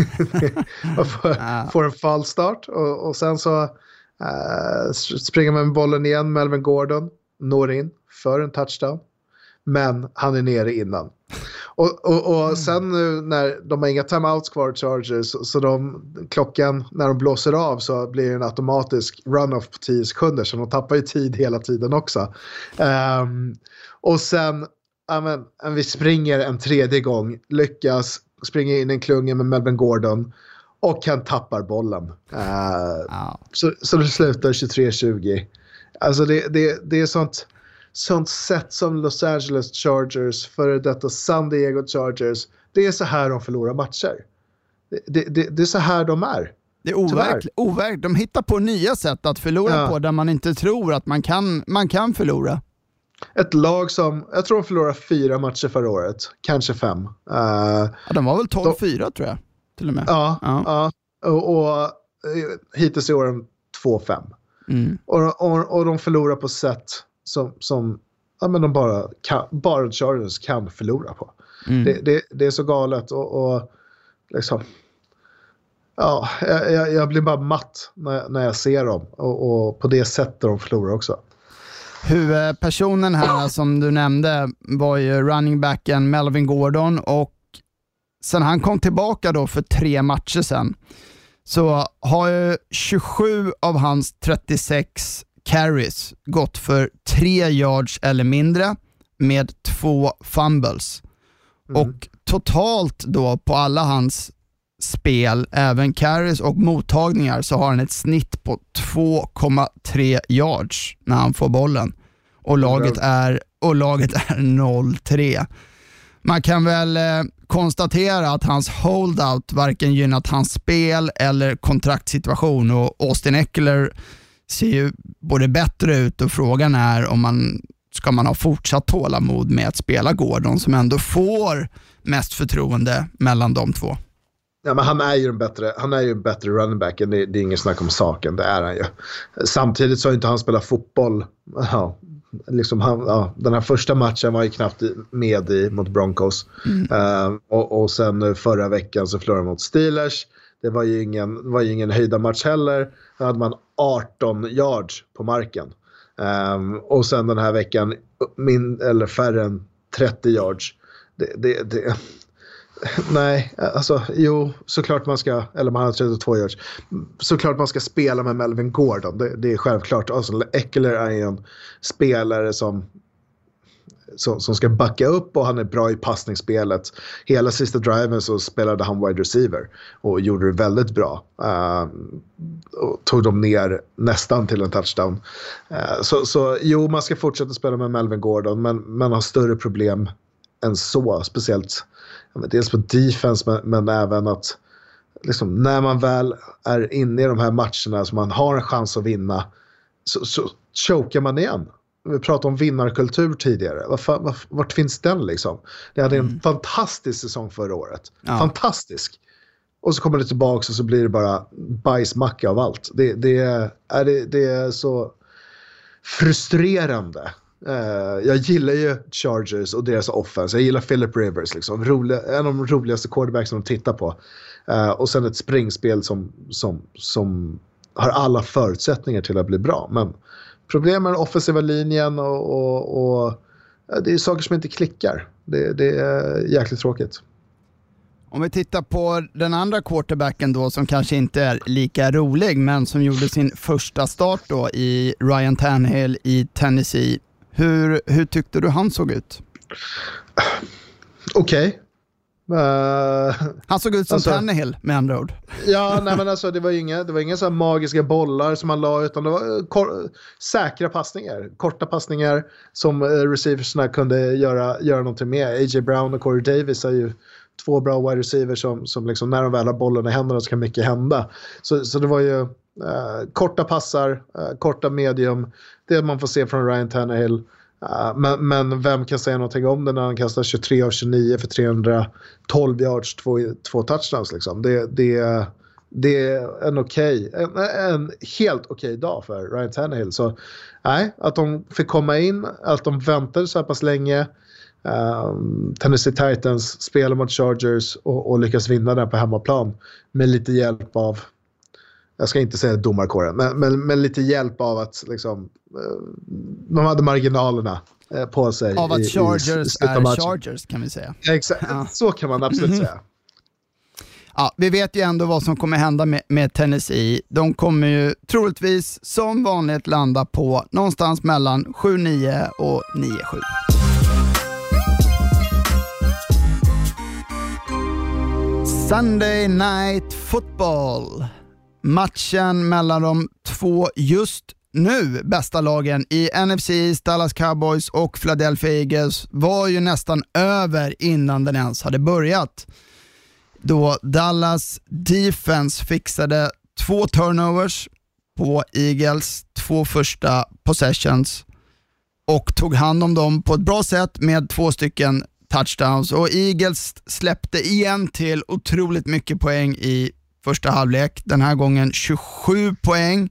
man får, får en fallstart och, och sen så uh, springer man med bollen igen, Melvin Gordon når in för en touchdown. Men han är nere innan. Och, och, och mm. sen nu när de har inga timeouts kvar, Chargers, så de, klockan när de blåser av så blir det en automatisk run-off på 10 sekunder. Så de tappar ju tid hela tiden också. Um, och sen, amen, vi springer en tredje gång, lyckas springa in en klunga med Melvin Gordon och han tappar bollen. Uh, oh. så, så det slutar 23-20. Alltså det, det, det är sånt sånt sätt som Los Angeles Chargers, före detta San Diego Chargers, det är så här de förlorar matcher. Det, det, det är så här de är. Det är overkligt. overkligt. De hittar på nya sätt att förlora ja. på där man inte tror att man kan, man kan förlora. Ett lag som, jag tror de förlorade fyra matcher förra året, kanske fem. Uh, ja, de var väl 12-4 tror jag, till och med. Ja, ja. ja. Och, och eh, hittills i år 2-5. Mm. Och, och, och de förlorar på sätt som, som ja, men de bara, kan, bara Chargers kan förlora på. Mm. Det, det, det, är så galet och, och liksom, ja, jag, jag, blir bara matt när, när jag ser dem och, och på det sättet de förlorar också. Huvudpersonen här som du nämnde var ju running backen Melvin Gordon och sen han kom tillbaka då för tre matcher sen så har ju 27 av hans 36 carries gått för tre yards eller mindre med två fumbles. Mm. Och totalt då på alla hans spel, även carries och mottagningar, så har han ett snitt på 2,3 yards när han får bollen. Och laget är, och laget är 0-3. Man kan väl eh, konstatera att hans holdout varken gynnat hans spel eller kontraktssituation och Austin Eckler ser ju både bättre ut och frågan är om man ska man ha fortsatt tålamod med att spela Gordon som ändå får mest förtroende mellan de två. Ja, men han är ju en bättre, han är ju en bättre running back, det, det är inget snack om saken, det är han ju. Samtidigt så har inte han spelat fotboll. Ja, liksom han, ja, den här första matchen var ju knappt med i mot Broncos. Mm. Uh, och, och sen förra veckan så förlorade han mot Steelers. Det var ju ingen, var ju ingen höjda match heller. Då hade man 18 yards på marken. Um, och sen den här veckan min, eller färre än 30 yards. Det, det, det, nej, alltså jo, såklart man ska, eller man har 32 yards. Såklart man ska spela med Melvin Gordon, det, det är självklart. Alltså, Eckler är en spelare som som, som ska backa upp och han är bra i passningsspelet. Hela sista driven så spelade han wide receiver och gjorde det väldigt bra. Uh, och tog dem ner nästan till en touchdown. Uh, så, så jo, man ska fortsätta spela med Melvin Gordon men man har större problem än så. Speciellt dels på defense men, men även att liksom, när man väl är inne i de här matcherna som man har en chans att vinna så, så chokar man igen vi pratade om vinnarkultur tidigare. Var, vart finns den liksom? Det hade en mm. fantastisk säsong förra året. Ja. Fantastisk. Och så kommer det tillbaka och så blir det bara bajsmacka av allt. Det, det, är, det, det är så frustrerande. Uh, jag gillar ju Chargers och deras offense. Jag gillar Philip Rivers, liksom. Roliga, en av de roligaste quarterbacks de tittar på. Uh, och sen ett springspel som, som, som har alla förutsättningar till att bli bra. Men problem med den offensiva linjen och, och, och det är saker som inte klickar. Det, det, är jäkligt tråkigt. Om vi tittar på den andra quarterbacken då som kanske inte är lika rolig men som gjorde sin första start då i Ryan Tannehill i Tennessee. Hur, hur tyckte du han såg ut? Okej. Eh, Han såg ut som Alltså- Tannehill med andra ord. Ja, nej men alltså det var inga, det var inga så här magiska bollar som han la utan det var eh, kor- säkra passningar. Korta passningar som eh, receiversna kunde göra, göra någonting med. A.J. Brown och Corey Davis är ju två bra wide receivers som, som liksom när de väl har bollen i händerna så kan mycket hända. Så, så det var ju Eh, korta passar, eh, korta medium, det man får se från Ryan Tannehill. Uh, men, men vem kan säga någonting om det när han kastar 23 av 29 för 312 yards, två, två touchdowns liksom. Det, det, det är en okej, en, en helt okej dag för Ryan Tannehill. Så nej, att de fick komma in, att de väntade så här pass länge. Um, Tennessee Titans spelar mot Chargers och, och lyckas vinna där på hemmaplan med lite hjälp av jag ska inte säga domarkåren, men, men, men lite hjälp av att liksom, eh, de hade marginalerna eh, på sig. Av att i- i Chargers av är. Chargers kan vi säga. Exakt, så kan man absolut säga. Ja, vi vet ju ändå vad som kommer hända med, med Tennessee. De kommer ju troligtvis som vanligt landa på någonstans mellan 7-9 och 9-7. Sunday Night Football. Matchen mellan de två just nu bästa lagen i NFC Dallas Cowboys och Philadelphia Eagles var ju nästan över innan den ens hade börjat. Då Dallas Defense fixade två turnovers på Eagles två första possessions och tog hand om dem på ett bra sätt med två stycken touchdowns. Och Eagles släppte igen till otroligt mycket poäng i första halvlek. Den här gången 27 poäng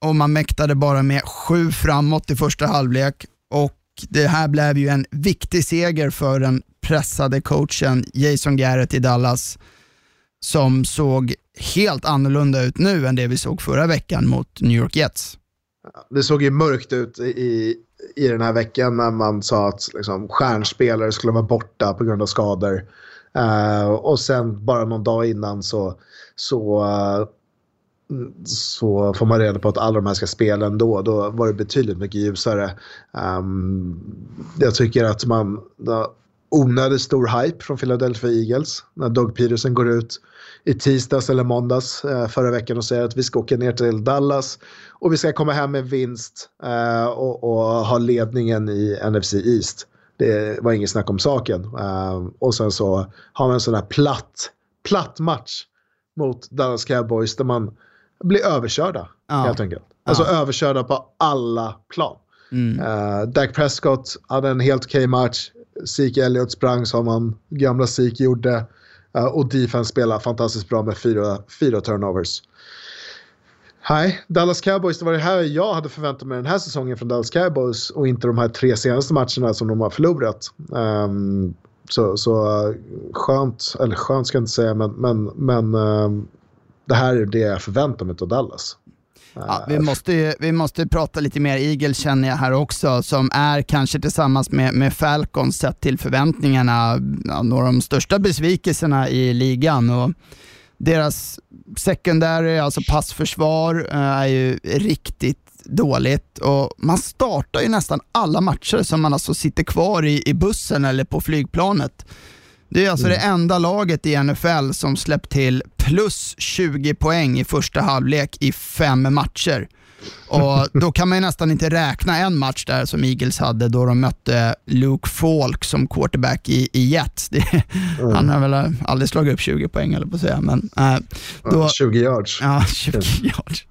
och man mäktade bara med 7 framåt i första halvlek och det här blev ju en viktig seger för den pressade coachen Jason Garrett i Dallas som såg helt annorlunda ut nu än det vi såg förra veckan mot New York Jets. Det såg ju mörkt ut i, i den här veckan när man sa att liksom, stjärnspelare skulle vara borta på grund av skador. Uh, och sen bara någon dag innan så, så, uh, så får man reda på att alla de här ska spela ändå. Då var det betydligt mycket ljusare. Um, jag tycker att man uh, onödigt stor hype från Philadelphia Eagles när Doug Peterson går ut i tisdags eller måndags eh, förra veckan och säger att vi ska åka ner till Dallas och vi ska komma hem med vinst eh, och, och ha ledningen i NFC East. Det var ingen snack om saken. Eh, och sen så har man en sån här platt, platt match mot Dallas Cowboys där man blir överkörda Ja. helt enkelt. Alltså överkörda på alla plan. Mm. Uh, Dak Prescott hade en helt okej match. Zeke Elliott sprang som han gamla Zeke gjorde. Uh, och defense spelade fantastiskt bra med fyra, fyra turnovers. Nej, Dallas Cowboys, det var det här jag hade förväntat mig den här säsongen från Dallas Cowboys och inte de här tre senaste matcherna som de har förlorat. Um, så, så skönt, eller skönt ska jag inte säga, men, men, men um, det här är det jag förväntar mig av Dallas. Ja, vi, måste, ju- vi måste prata lite mer Eagles känner jag här också, som är kanske tillsammans med, med Falcons sett till förväntningarna några av de största besvikelserna i ligan. Och deras secondary, alltså passförsvar, eh, är ju riktigt dåligt och man startar ju nästan alla matcher som man alltså sitter kvar i, i bussen eller på flygplanet. Det är alltså det enda laget i NFL som släppt till plus 20 poäng i första halvlek i fem matcher. Och Då kan man ju nästan inte räkna en match där som Eagles hade då de mötte Luke Falk som quarterback i, i Jets. Det, Han har väl aldrig slagit upp 20 poäng eller på att säga. Men, äh, då, 20 yards. Ja, 20 yards.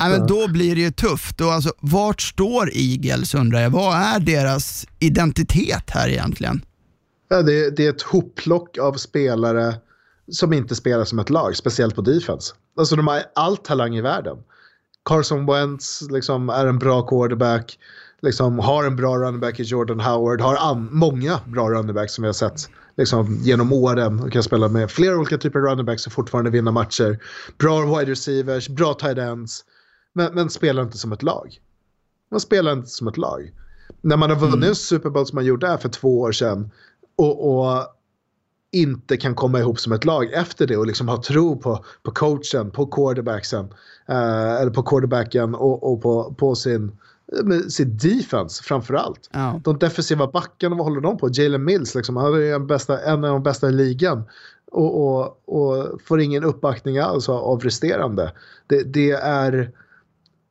Nej, men då blir det ju tufft. Och alltså, vart står Eagles undrar jag? Vad är deras identitet här egentligen? Ja, det, det är ett hopplock av spelare som inte spelar som ett lag, speciellt på defense. Alltså de har all talang i världen. Carson Wentz liksom, är en bra quarterback, liksom, har en bra running i Jordan Howard, har många bra running som vi har sett liksom, genom åren och kan spela med flera olika typer av running backs och fortfarande vinna matcher. Bra wide receivers, bra tight ends, men, men spelar inte som ett lag. Man spelar inte som ett lag. När man har vunnit en Super Bowl som man gjorde här för två år sedan och, och inte kan komma ihop som ett lag efter det och liksom ha tro på, på coachen, på quarterbacksen, eh, eller på quarterbacken och, och på, på sin med sitt defense framför allt. Ja. De defensiva backarna, vad håller de på? Jalen Mills, liksom, han är en, bästa, en av de bästa i ligan. Och, och, och får ingen uppbackning alls av, av resterande. Det, det är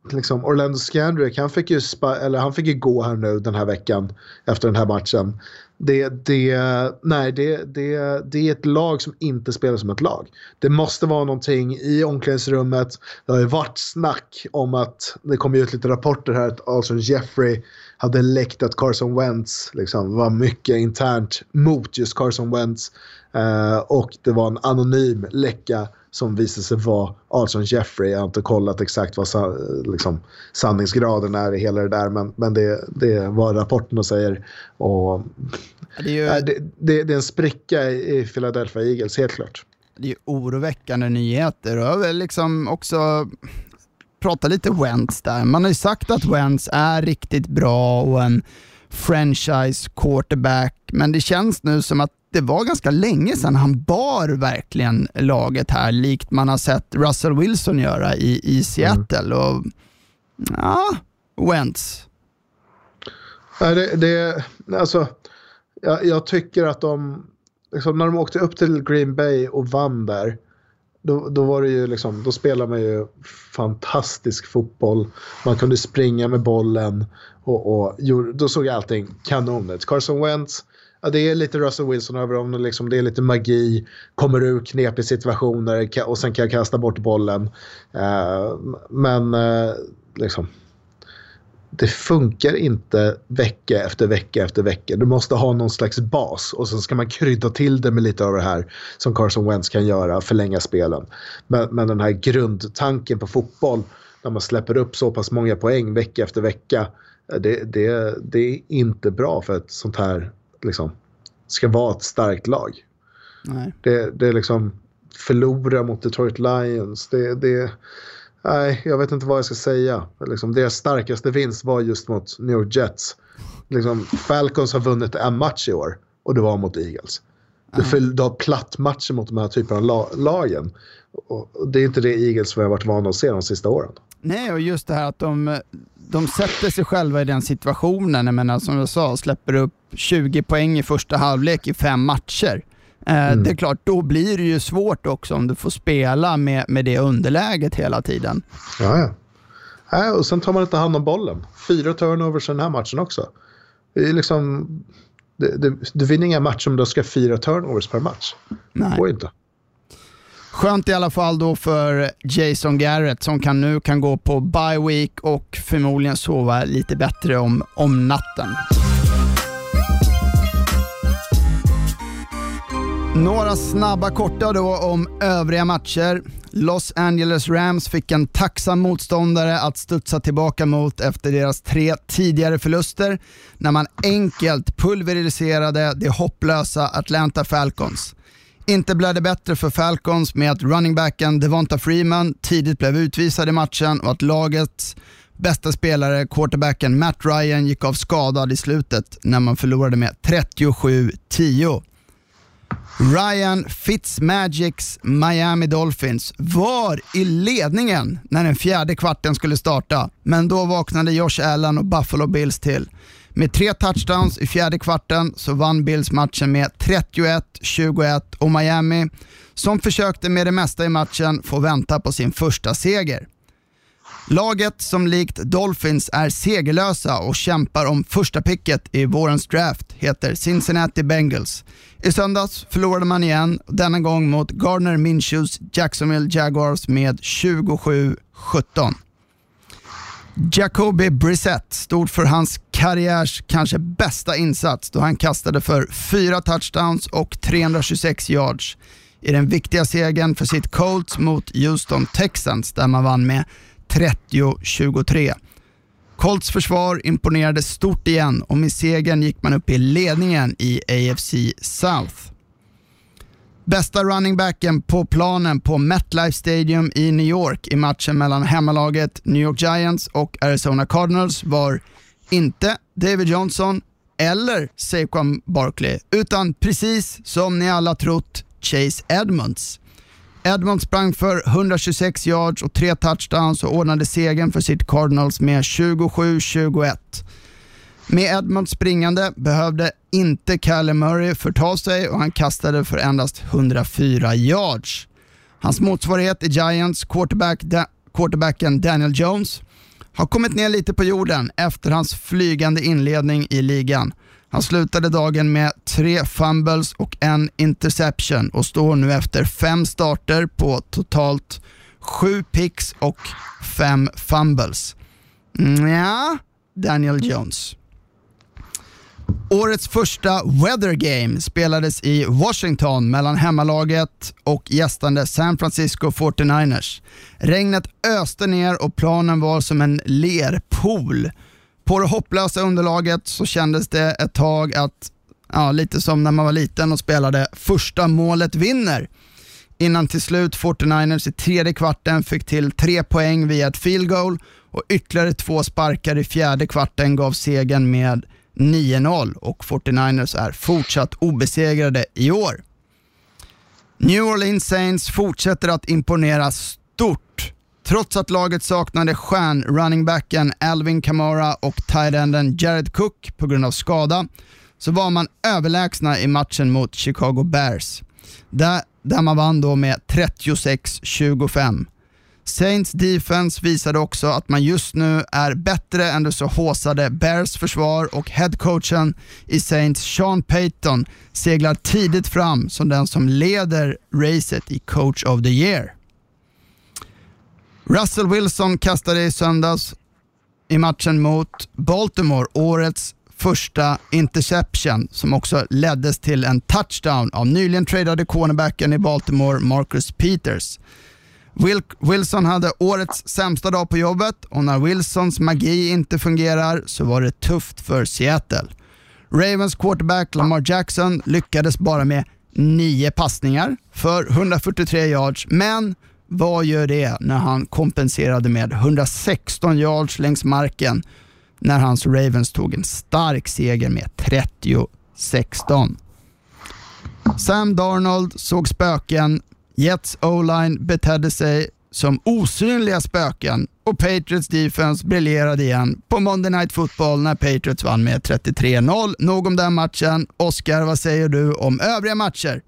liksom Orlando Scandrick, han fick, ju spa, eller han fick ju gå här nu den här veckan efter den här matchen. Det, det, nej, det, det, det är ett lag som inte spelar som ett lag. Det måste vara någonting i omklädningsrummet. Det har ju varit snack om att, det kom ut lite rapporter här att Alson Jeffrey hade läckt att Carson Wentz liksom, var mycket internt mot just Carson Wentz. Eh, och det var en anonym läcka som visade sig vara Alson Jeffrey. Jag har inte kollat exakt vad sa, liksom, sanningsgraden är i hela det där, men, men det, det är vad rapporterna säger. Och, Det är ju, det, det, det är en spricka i, Philadelphia Eagles, helt klart. det är oroväckande nyheter och jag vill liksom också prata lite Wentz där. Man har ju sagt att Wentz är riktigt bra och en franchise quarterback, men det känns nu som att det var ganska länge sedan han bar verkligen laget här, likt man har sett Russell Wilson göra i, i Seattle. Och, ja, Wentz. Nej, det, det, alltså, jag, jag tycker att de, liksom, när de åkte upp till Green Bay och vann där, då, då var det ju liksom, då spelade man ju fantastisk fotboll. Man kunde springa med bollen och, och då såg allting kanon ut. Carson Wentz, ja, det är lite Russell Wilson över honom. Liksom, det är lite magi, kommer ur knepiga situationer och sen kan jag kasta bort bollen. Uh, men uh, liksom, det funkar inte vecka efter vecka efter vecka. Du måste ha någon slags bas och sen ska man krydda till det med lite av det här som Carson Wentz kan göra, förlänga spelen. Men, men den här grundtanken på fotboll, när man släpper upp så pass många poäng vecka efter vecka, det, det, det är inte bra för ett sånt här, liksom, ska vara ett starkt lag. Nej. Det, det är liksom förlora mot Detroit Lions, det, det Nej, jag vet inte vad jag ska säga. Liksom, deras starkaste vinst var just mot New York Jets. Liksom, Falcons har vunnit en match i år och det var mot Eagles. Du, för, du har platt matcher mot de här typerna av la lagen. Och det är inte det Eagles vi har varit vana att se de sista åren. Nej, och just det här att de, de sätter sig själva i den situationen. Jag menar, som jag sa, släpper upp 20 poäng i första halvlek i fem matcher. Mm. Det är klart, då blir det ju svårt också om du får spela med, med det underläget hela tiden. Ja, ja. ja och sen tar man inte hand om bollen. Fyra turnovers i den här matchen också. Det är liksom, det, det, du vinner inga matcher om du ska fyra turnovers per match. Nej. Det går inte. Skönt i alla fall då för Jason Garrett som kan nu kan gå på bye week och förmodligen sova lite bättre om, om natten. Några snabba korta då om övriga matcher. Los Angeles Rams fick en tacksam motståndare att studsa tillbaka mot efter deras tre tidigare förluster när man enkelt pulveriserade det hopplösa Atlanta Falcons. Inte blev det bättre för Falcons med att runningbacken Devonta Freeman tidigt blev utvisad i matchen och att lagets bästa spelare, quarterbacken Matt Ryan, gick av skadad i slutet när man förlorade med 37-10. Ryan Fitzmagics Miami Dolphins var i ledningen när den fjärde kvarten skulle starta, men då vaknade Josh Allen och Buffalo Bills till. Med tre touchdowns i fjärde kvarten så vann Bills matchen med 31-21 och Miami, som försökte med det mesta i matchen, får vänta på sin första seger. Laget som likt Dolphins är segerlösa och kämpar om första picket i vårens draft heter Cincinnati Bengals. I söndags förlorade man igen, denna gång mot Gardner Minshews Jacksonville Jaguars med 27-17. Jacoby Brissett stod för hans karriärs kanske bästa insats då han kastade för fyra touchdowns och 326 yards i den viktiga segern för sitt Colts mot Houston Texans där man vann med 30-23. Colts försvar imponerade stort igen och med segern gick man upp i ledningen i AFC South. Bästa running backen på planen på MetLife Stadium i New York i matchen mellan hemmalaget New York Giants och Arizona Cardinals var inte David Johnson eller Saquon Barkley, utan precis som ni alla trott Chase Edmonds. Edmonds sprang för 126 yards och tre touchdowns och ordnade segern för sitt Cardinals med 27-21. Med Edmund springande behövde inte Kalle Murray förta sig och han kastade för endast 104 yards. Hans motsvarighet i Giants, quarterback da quarterbacken Daniel Jones, har kommit ner lite på jorden efter hans flygande inledning i ligan. Han slutade dagen med tre fumbles och en interception och står nu efter fem starter på totalt sju picks och fem fumbles. Ja, Daniel Jones. Årets första Weather Game spelades i Washington mellan hemmalaget och gästande San Francisco 49ers. Regnet öste ner och planen var som en lerpool. På det hopplösa underlaget så kändes det ett tag att, ja, lite som när man var liten och spelade första målet vinner. Innan till slut 49ers i tredje kvarten fick till tre poäng via ett field goal och ytterligare två sparkar i fjärde kvarten gav segern med 9-0 och 49ers är fortsatt obesegrade i år. New Orleans Saints fortsätter att imponera stort. Trots att laget saknade stjärn-runningbacken Alvin Kamara och tight-enden Jared Cook på grund av skada så var man överlägsna i matchen mot Chicago Bears. Där, där man vann då med 36-25. Saints defense visade också att man just nu är bättre än det så håsade Bears försvar och headcoachen i Saints, Sean Payton, seglar tidigt fram som den som leder racet i coach of the year. Russell Wilson kastade i söndags i matchen mot Baltimore årets första interception som också leddes till en touchdown av nyligen tradade cornerbacken i Baltimore, Marcus Peters. Wilson hade årets sämsta dag på jobbet och när Wilsons magi inte fungerar så var det tufft för Seattle. Ravens quarterback Lamar Jackson lyckades bara med nio passningar för 143 yards, men vad gör det när han kompenserade med 116 yards längs marken när hans Ravens tog en stark seger med 30-16. Sam Darnold såg spöken Jets o-line betedde sig som osynliga spöken och Patriots defense briljerade igen på Monday Night Football när Patriots vann med 33-0. Nog om den matchen. Oscar, vad säger du om övriga matcher?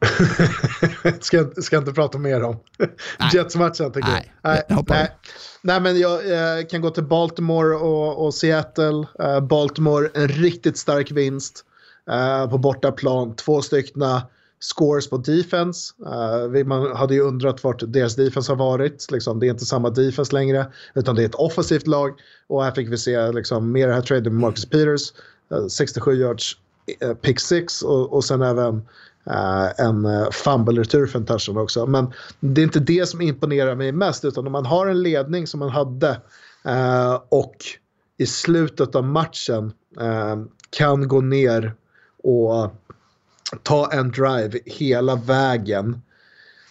ska, ska inte prata mer om. Jets-matchen tycker nej, jag. Nej, nej. nej, men jag, jag, kan gå till Baltimore och, och Seattle. Uh, Baltimore, en riktigt stark vinst uh, på bortaplan. Två styckna scores på defense. Uh, man hade ju undrat vart deras defense har varit. Liksom, det är inte samma defense längre utan det är ett offensivt lag. Och här fick vi se liksom, mer här traden med Marcus Peters. Eh, uh, 67 yards uh, pick 6 och, och sen även en fumble-retur för en touchdown också. Men det är inte det som imponerar mig mest utan om man har en ledning som man hade och i slutet av matchen kan gå ner och ta en drive hela vägen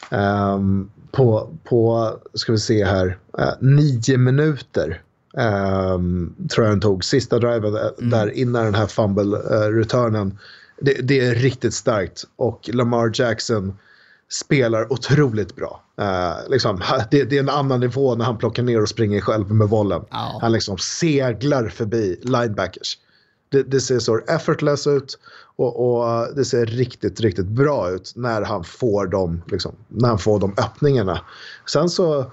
um, på, på, ska vi se här, uh, nio minuter. Um, tror jag den tog, sista driven mm. där innan den här fumble-returnen. Uh, det, det, är riktigt starkt och Lamar Jackson spelar otroligt bra. Uh, liksom, det, det, är en annan nivå när han plockar ner och springer själv med bollen. Oh. Han liksom seglar förbi linebackers. Det, det, ser så effortless ut och, och, det ser riktigt, riktigt bra ut när han får de, liksom, när han får de öppningarna. Sen så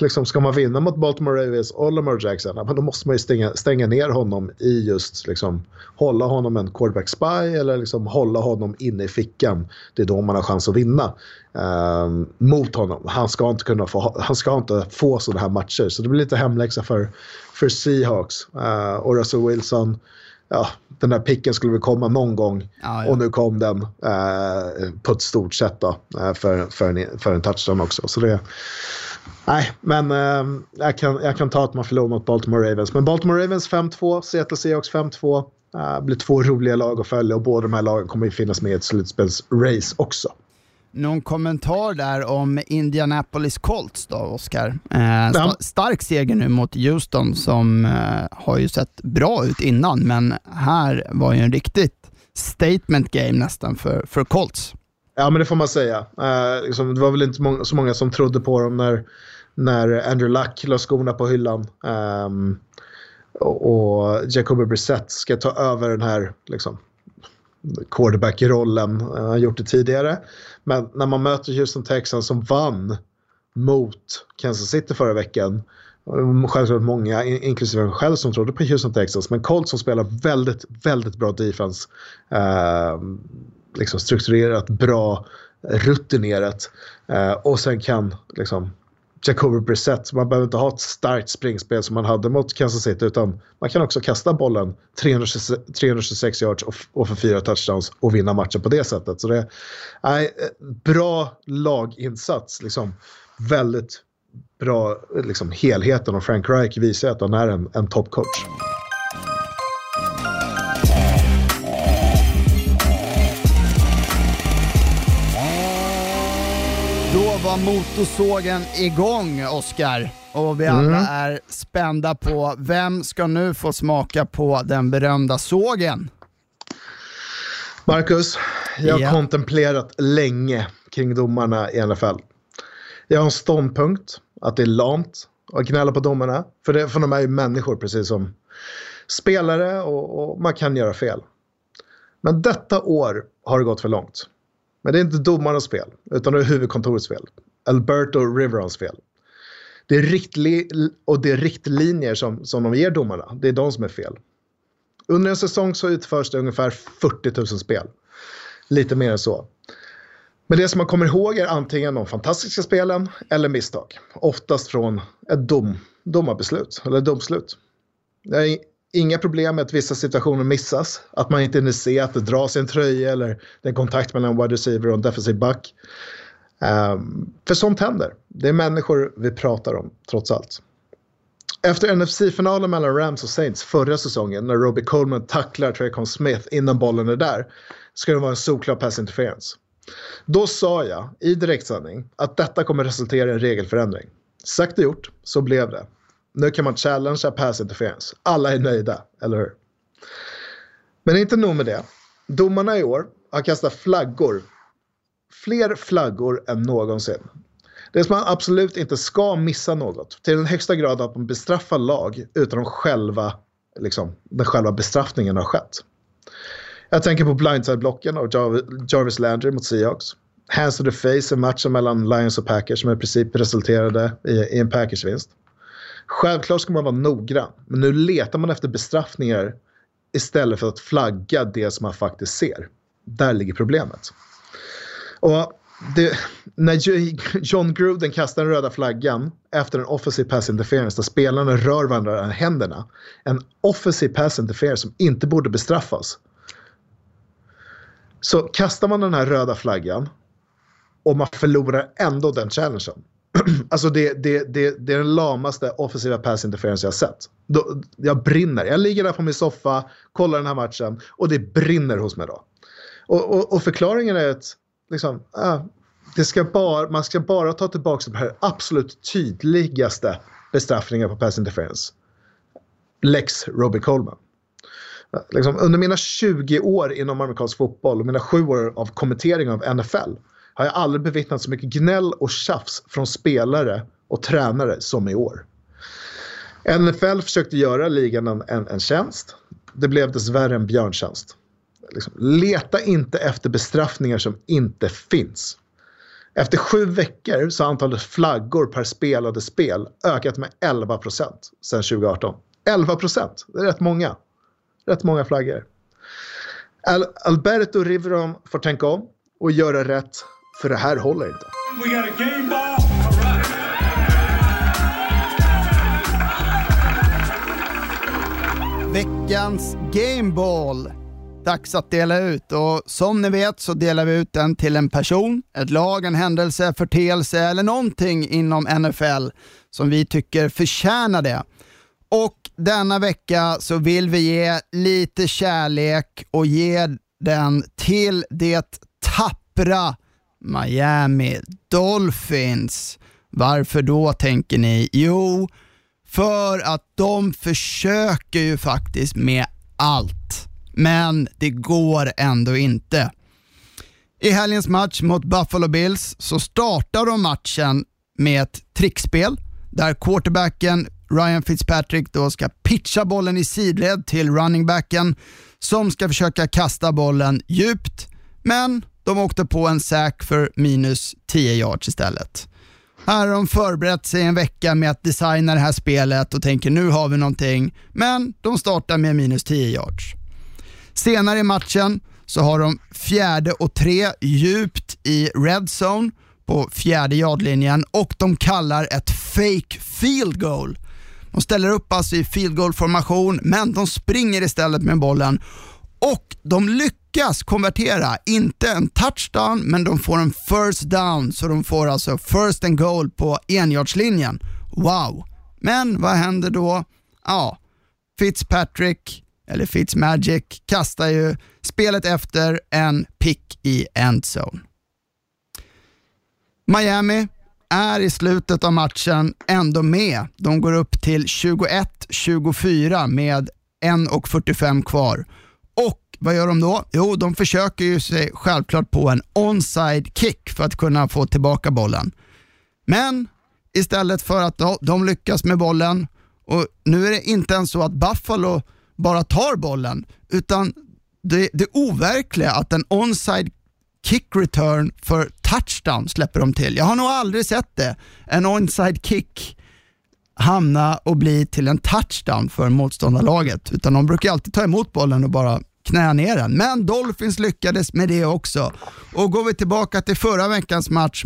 liksom, ska man vinna mot Baltimore Ravens och Lamar Jackson, men då måste man ju stänga, stänga ner honom i just liksom, hålla honom en quarterback spy eller liksom, hålla honom inne i fickan. Det är då man har chans att vinna eh, mot honom. Han ska inte kunna få, han ska inte få sådana här matcher, så det blir lite hemläxa för, för Seahawks. eh, och Russell Wilson ja, den där picken skulle väl komma någon gång. Ja, ja. Och nu kom den eh, på ett stort sätt då, eh, för, för, en, för en touchdown också. Så det, nej, men eh, jag, kan, jag kan ta att man förlorar mot Baltimore Ravens. Men Baltimore Ravens 5-2, Seattle Seahawks 5-2. Det blir två roliga lag att följa och båda de här lagen kommer ju finnas med i ett slutspelsrace också. Någon kommentar där om Indianapolis Colts då, Oskar? Eh, st stark seger nu mot Houston som eh, har ju sett bra ut innan, men här var ju en riktigt statement game nästan för, för Colts. Ja, men det får man säga. Uh, liksom, det var väl inte många, så många som trodde på dem när, när Andrew Luck la skorna på hyllan. Um, och Jacoby Brissett ska ta över den här liksom, quarterback-rollen. Han har gjort det tidigare. Men när man möter Houston Texans som vann mot Kansas City förra veckan. Självklart många, inklusive mig själv, som trodde på Houston Texans. Men Colts som spelar väldigt, väldigt bra defense. Eh, liksom strukturerat, bra, rutinerat. Eh, och sen kan liksom Jacoby Brissett. Man behöver inte ha ett starkt springspel som man hade mot Kansas City utan man kan också kasta bollen 326, 326 yards och, och för fyra touchdowns och vinna matchen på det sättet. Så det är eh, bra laginsats. Liksom. Väldigt bra liksom, helheten och Frank Reich visar att han är en, en toppcoach. Var motorsågen igång, Oskar. Och vi alla mm. är spända på vem ska nu få smaka på den berömda sågen? Marcus, jag har ja. kontemplerat länge kring domarna i NFL. Jag har en ståndpunkt att det är lamt att gnälla på domarna. För, det, för de är ju människor precis som spelare och, och man kan göra fel. Men detta år har det gått för långt. Men det är inte domarnas fel, utan det är huvudkontorets fel. Alberto Riverons fel. Det är, riktli och det är riktlinjer som, som de ger domarna. Det är de som är fel. Under en säsong så utförs det ungefär 40 000 spel. Lite mer än så. Men det som man kommer ihåg är antingen de fantastiska spelen eller misstag. Oftast från ett dom, domarbeslut eller domslut. Jag är inga problem med att vissa situationer missas. Att man inte hinner se att det dras i en tröja eller det är kontakt mellan en wide receiver och en defensive back. Um, för sånt händer. Det är människor vi pratar om, trots allt. Efter NFC-finalen mellan Rams och Saints förra säsongen när Robbie Coleman tacklar Traycon Smith innan bollen är där ska det vara en solklar pass interference. Då sa jag i direktsändning att detta kommer resultera i en regelförändring. Sagt och gjort, så blev det. Nu kan man challengea pass interference. Alla är nöjda, eller hur? Men inte nog med det. Domarna i år har kastat flaggor. Fler flaggor än någonsin. Det är som man absolut inte ska missa något. Till den högsta grad att man bestraffar lag utan att själva, liksom, den själva bestraffningen har skett. Jag tänker på blindside-blocken av Jarvis Landry mot Seahawks. Hands to the face, i matchen mellan Lions och Packers som i princip resulterade i, i en Packers-vinst. Självklart ska man vara noggrann, men nu letar man efter bestraffningar istället för att flagga det som man faktiskt ser. Där ligger problemet. Och det, när John Gruden kastar den röda flaggan efter en offensive pass interference där spelarna rör varandra i händerna. En offensive pass interference som inte borde bestraffas. Så kastar man den här röda flaggan och man förlorar ändå den challengen. alltså det, det, det, det är den lamaste offensiva pass interference jag har sett. Då, jag brinner. Jag ligger där på min soffa, kollar den här matchen och det brinner hos mig då. Och, och, och förklaringen är att liksom, äh, det ska bara, man ska bara ta tillbaka de här absolut tydligaste bestraffningarna på pass interference. Lex Robbie Coleman. Liksom, under mina 20 år inom amerikansk fotboll och mina 7 år av kommentering av NFL har jag aldrig bevittnat så mycket gnäll och tjafs från spelare och tränare som i år. NFL försökte göra ligan en, en, en tjänst. Det blev dessvärre en björntjänst. Liksom, leta inte efter bestraffningar som inte finns. Efter sju veckor så har antalet flaggor per spelade spel ökat med 11 procent sedan 2018. 11 procent, det är rätt många. Rätt många flaggor. Alberto Riveron får tänka om och göra rätt för det här håller inte. Veckans Gameball. Dags att dela ut och som ni vet så delar vi ut den till en person, ett lag, en händelse, förteelse eller någonting inom NFL som vi tycker förtjänar det. Och denna vecka så vill vi ge lite kärlek och ge den till det tappra Miami Dolphins. Varför då tänker ni? Jo, för att de försöker ju faktiskt med allt, men det går ändå inte. I helgens match mot Buffalo Bills så startar de matchen med ett trickspel där quarterbacken Ryan Fitzpatrick då ska pitcha bollen i sidled till runningbacken som ska försöka kasta bollen djupt, men de åkte på en sack för minus 10 yards istället. Här har de förberett sig en vecka med att designa det här spelet och tänker nu har vi någonting, men de startar med minus 10 yards. Senare i matchen så har de fjärde och tre djupt i red zone på fjärde yardlinjen och de kallar ett fake field goal. De ställer upp alltså i field goal formation men de springer istället med bollen och de lyckas lyckas konvertera, inte en touchdown, men de får en first down, så de får alltså first and goal på enjardslinjen. Wow! Men vad händer då? Ja, Fitzpatrick, eller Fitzmagic, kastar ju spelet efter en pick i endzone. Miami är i slutet av matchen ändå med. De går upp till 21-24 med 1.45 kvar. Och vad gör de då? Jo, de försöker ju sig självklart på en onside kick för att kunna få tillbaka bollen. Men istället för att de lyckas med bollen, och nu är det inte ens så att Buffalo bara tar bollen, utan det, det overkliga att en onside kick return för touchdown släpper de till. Jag har nog aldrig sett det. En onside kick hamna och bli till en touchdown för motståndarlaget. Utan de brukar alltid ta emot bollen och bara knä ner den. Men Dolphins lyckades med det också. Och går vi tillbaka till förra veckans match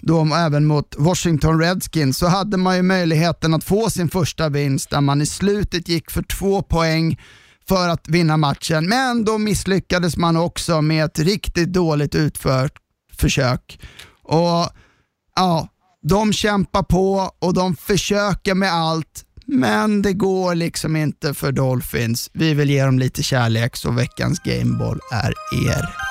då även mot Washington Redskins så hade man ju möjligheten att få sin första vinst där man i slutet gick för två poäng för att vinna matchen. Men då misslyckades man också med ett riktigt dåligt utfört försök. Och ja, De kämpar på och de försöker med allt, men det går liksom inte för Dolphins. Vi vill ge dem lite kärlek, så veckans Gameball är er.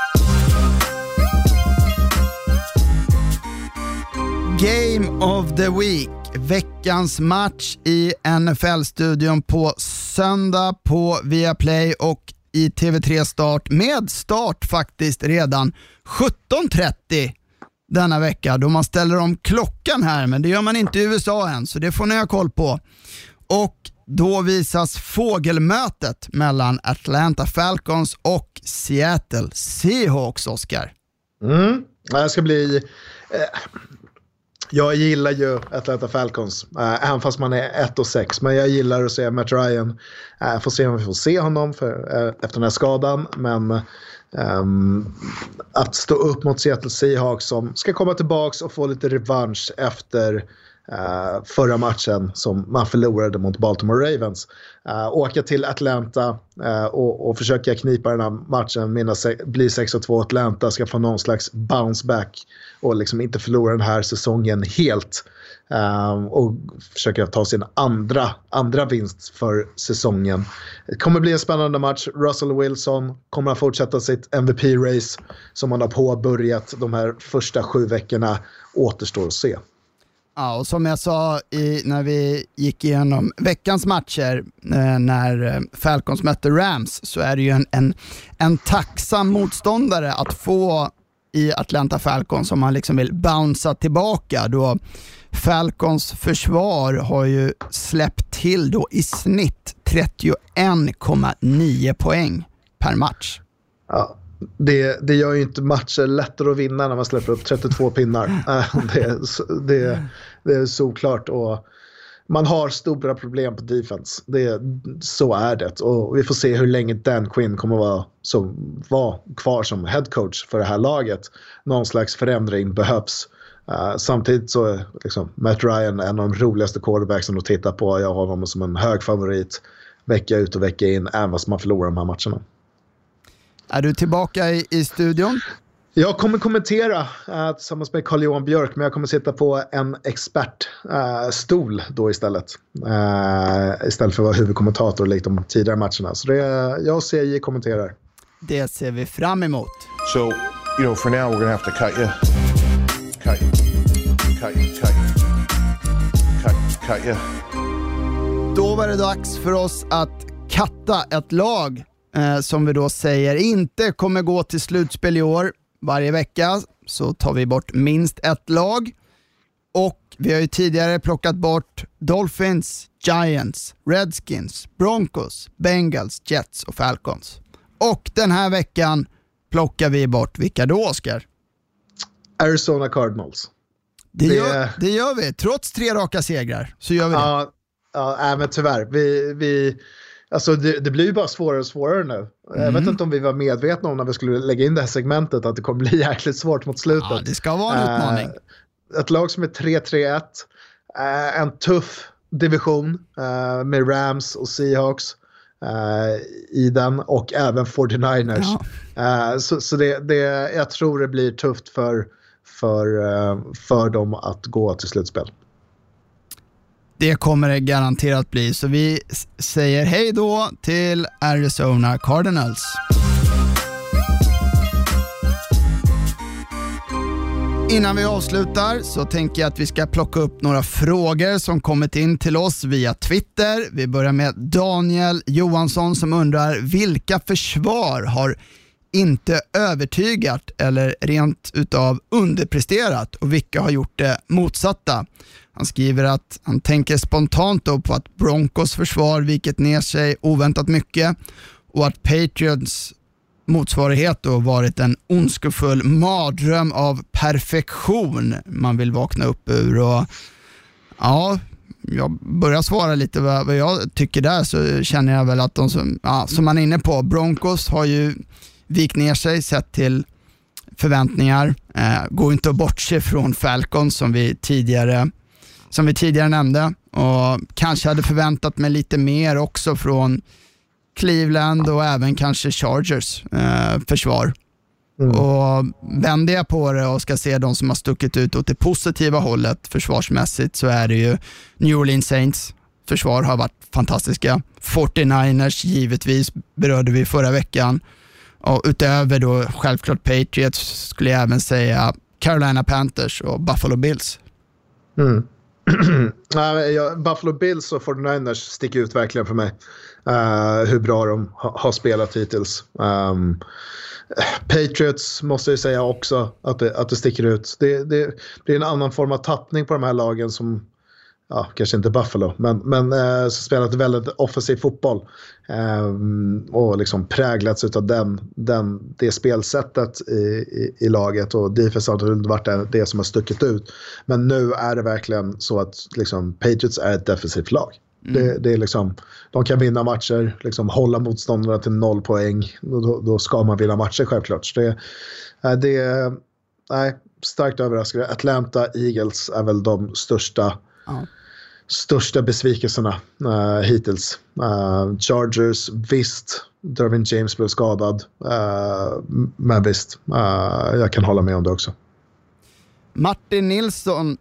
Game of the Week. Veckans match i NFL-studion på söndag på Viaplay och i TV3 Start med start faktiskt redan 17.30 denna vecka då man ställer om klockan här, men det gör man inte i USA än, så det får ni ha koll på. Och då visas fågelmötet mellan Atlanta Falcons och Seattle Seahawks, Oscar. Mm. Det ska bli... Eh, jag gillar ju Atlanta Falcons, eh, även fast man är 1 och 6. Men jag gillar att se Matt Ryan. Eh, får se om vi får se honom för, efter den här skadan. Men um, att stå upp mot Seattle Seahawks som ska komma tillbaka och få lite revansch efter Uh, förra matchen som man förlorade mot Baltimore Ravens. Uh, åka till Atlanta uh, och, och, försöka knipa den här matchen, minna bli 6-2 Atlanta, ska få någon slags bounce back och liksom inte förlora den här säsongen helt. Ehm, och försöker ta sin andra, andra vinst för säsongen. Det kommer bli en spännande match. Russell Wilson kommer att fortsätta sitt MVP-race som han har påbörjat de här första sju veckorna. Återstår att se. Ja, och som jag sa i, när vi gick igenom veckans matcher eh, när eh, Falcons mötte Rams så är det ju en, en, en tacksam motståndare att få i Atlanta Falcons om man liksom vill bouncea tillbaka. Då Falcons försvar har ju släppt till då i snitt 31,9 poäng per match. Ja, det, det gör ju inte matcher lättare att vinna när man släpper upp 32 pinnar. Äh, det, det, det är såklart. Och man har stora problem på defense. Det, så är det. Och vi får se hur länge Dan Quinn kommer vara, som, vara kvar som head coach för det här laget. Någon slags förändring behövs. Uh, samtidigt så är liksom, Matt Ryan en av de roligaste quarterbacksen att titta på. Jag har honom som en hög favorit vecka ut och vecka in, även fast man förlorar de här matcherna. Är du tillbaka i, i studion? Jag kommer kommentera uh, tillsammans med Carl-Johan Björk, men jag kommer sitta på en expertstol uh, då istället. Uh, istället för att vara huvudkommentator likt de tidigare matcherna. Så det, jag och CJ kommenterar. Det ser vi fram emot. So, you know, for now we're gonna have to cut you. Cut you. Cut you. Cut you. Cut, cut you. Då var det dags för oss att katta ett lag eh, som vi då säger inte kommer gå till slutspel i år. Varje vecka så tar vi bort minst ett lag och vi har ju tidigare plockat bort Dolphins, Giants, Redskins, Broncos, Bengals, Jets och Falcons. Och den här veckan plockar vi bort vilka då, Oskar? Arizona Cardinals. Det, det... Gör, det gör vi. Trots tre raka segrar så gör vi det. Ja, ja men tyvärr. Vi, vi, alltså det, det blir ju bara svårare och svårare nu. Mm. Jag vet mm. inte om vi var medvetna om när vi skulle lägga in det här segmentet att det kommer bli jäkligt svårt mot slutet. Ja, det ska vara en utmaning. Uh, ett lag som är 3-3-1. Uh, eh, en tuff division uh, med Rams och Seahawks i den och även 49ers. Ja. så så det, det, jag tror det blir tufft för för, för dem att gå till slutspel. Det kommer det garanterat bli, så vi säger hej då till Arizona Cardinals. Innan vi avslutar så tänker jag att vi ska plocka upp några frågor som kommit in till oss via Twitter. Vi börjar med Daniel Johansson som undrar vilka försvar har inte övertygat eller rent utav underpresterat och vilka har gjort det motsatta. Han skriver att han tänker spontant då på att Broncos försvar vikit ner sig oväntat mycket och att Patriots motsvarighet då varit en ondskefull mardröm av perfektion man vill vakna upp ur. Och, ja, jag börjar svara lite vad, vad jag tycker där så känner jag väl att de som, ja, som man är inne på, Broncos har ju vikt ner sig sett till förväntningar. Eh, går inte att bortse från Falcon som vi tidigare, som vi tidigare nämnde och kanske hade förväntat mig lite mer också från Cleveland och även kanske Chargers eh, försvar. Mm. Och vänder jag på det och ska se de som har stuckit ut åt det positiva hållet försvarsmässigt så är det ju New Orleans Saints. Försvar har varit fantastiska. 49ers givetvis berörde vi förra veckan. Och utöver då självklart Patriots skulle jag även säga Carolina Panthers och Buffalo Bills. Mm. Buffalo Bills och 49ers sticker ut verkligen för mig. Uh, hur bra de ha, har spelat hittills. Um, Patriots måste jag säga också att det, att det sticker ut. Det, det, det är en annan form av tappning på de här lagen som ja, kanske inte Buffalo, men, men eh, spelat väldigt offensiv fotboll. Eh, och liksom präglats av den, den, det spelsättet i, i, i laget och defense har inte varit det, det, som har stuckit ut. Men nu är det verkligen så att liksom, Patriots är ett defensivt lag. Mm. Det, det, är liksom, de kan vinna matcher, liksom hålla motståndarna till noll poäng. Då, då ska man vinna matcher självklart. Så det, det, nej, starkt överraskande. Atlanta Eagles är väl de största Ja största besvikelserna uh, hittills. Uh, Chargers, visst. Dervin James blev skadad. Uh, men visst, jag kan hålla med om det också. Martin Nilsson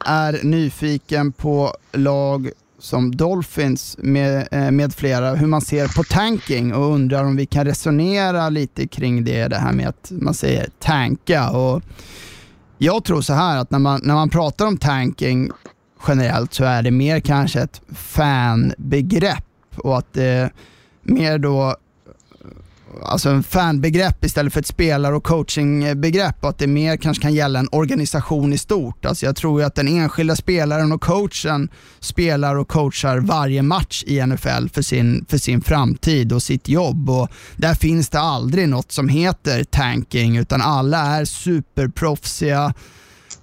är nyfiken på lag som Dolphins med, med flera, hur man ser på tanking och undrar om vi kan resonera lite kring det, det här med att man säger tanka. Och jag tror så här att när man, när man pratar om tanking generellt så är det mer kanske ett fanbegrepp och att det mer då alltså en fanbegrepp istället för ett spelar och coachingbegrepp och att det mer kanske kan gälla en organisation i stort. Alltså jag tror ju att den enskilda spelaren och coachen spelar och coachar varje match i NFL för sin, för sin framtid och sitt jobb och där finns det aldrig något som heter tanking utan alla är superproffsiga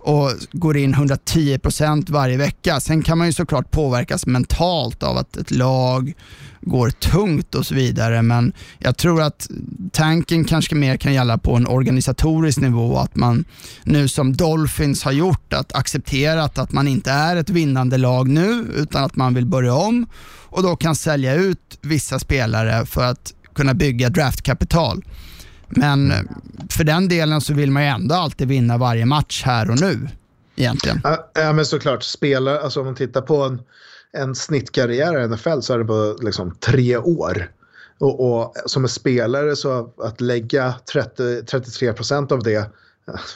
och går in 110% varje vecka. Sen kan man ju såklart påverkas mentalt av att ett lag går tungt och så vidare, men jag tror att tanken kanske mer kan gälla på en organisatorisk nivå, att man nu som Dolphins har gjort, att accepterat att man inte är ett vinnande lag nu, utan att man vill börja om och då kan sälja ut vissa spelare för att kunna bygga draftkapital. Men för den delen så vill man ju ändå alltid vinna varje match här och nu. Egentligen. Ja, men såklart. Spelar, alltså om man tittar på en, en snittkarriär i NFL så är det på liksom tre år. Och, och som en spelare så att lägga 30, 33 procent av det,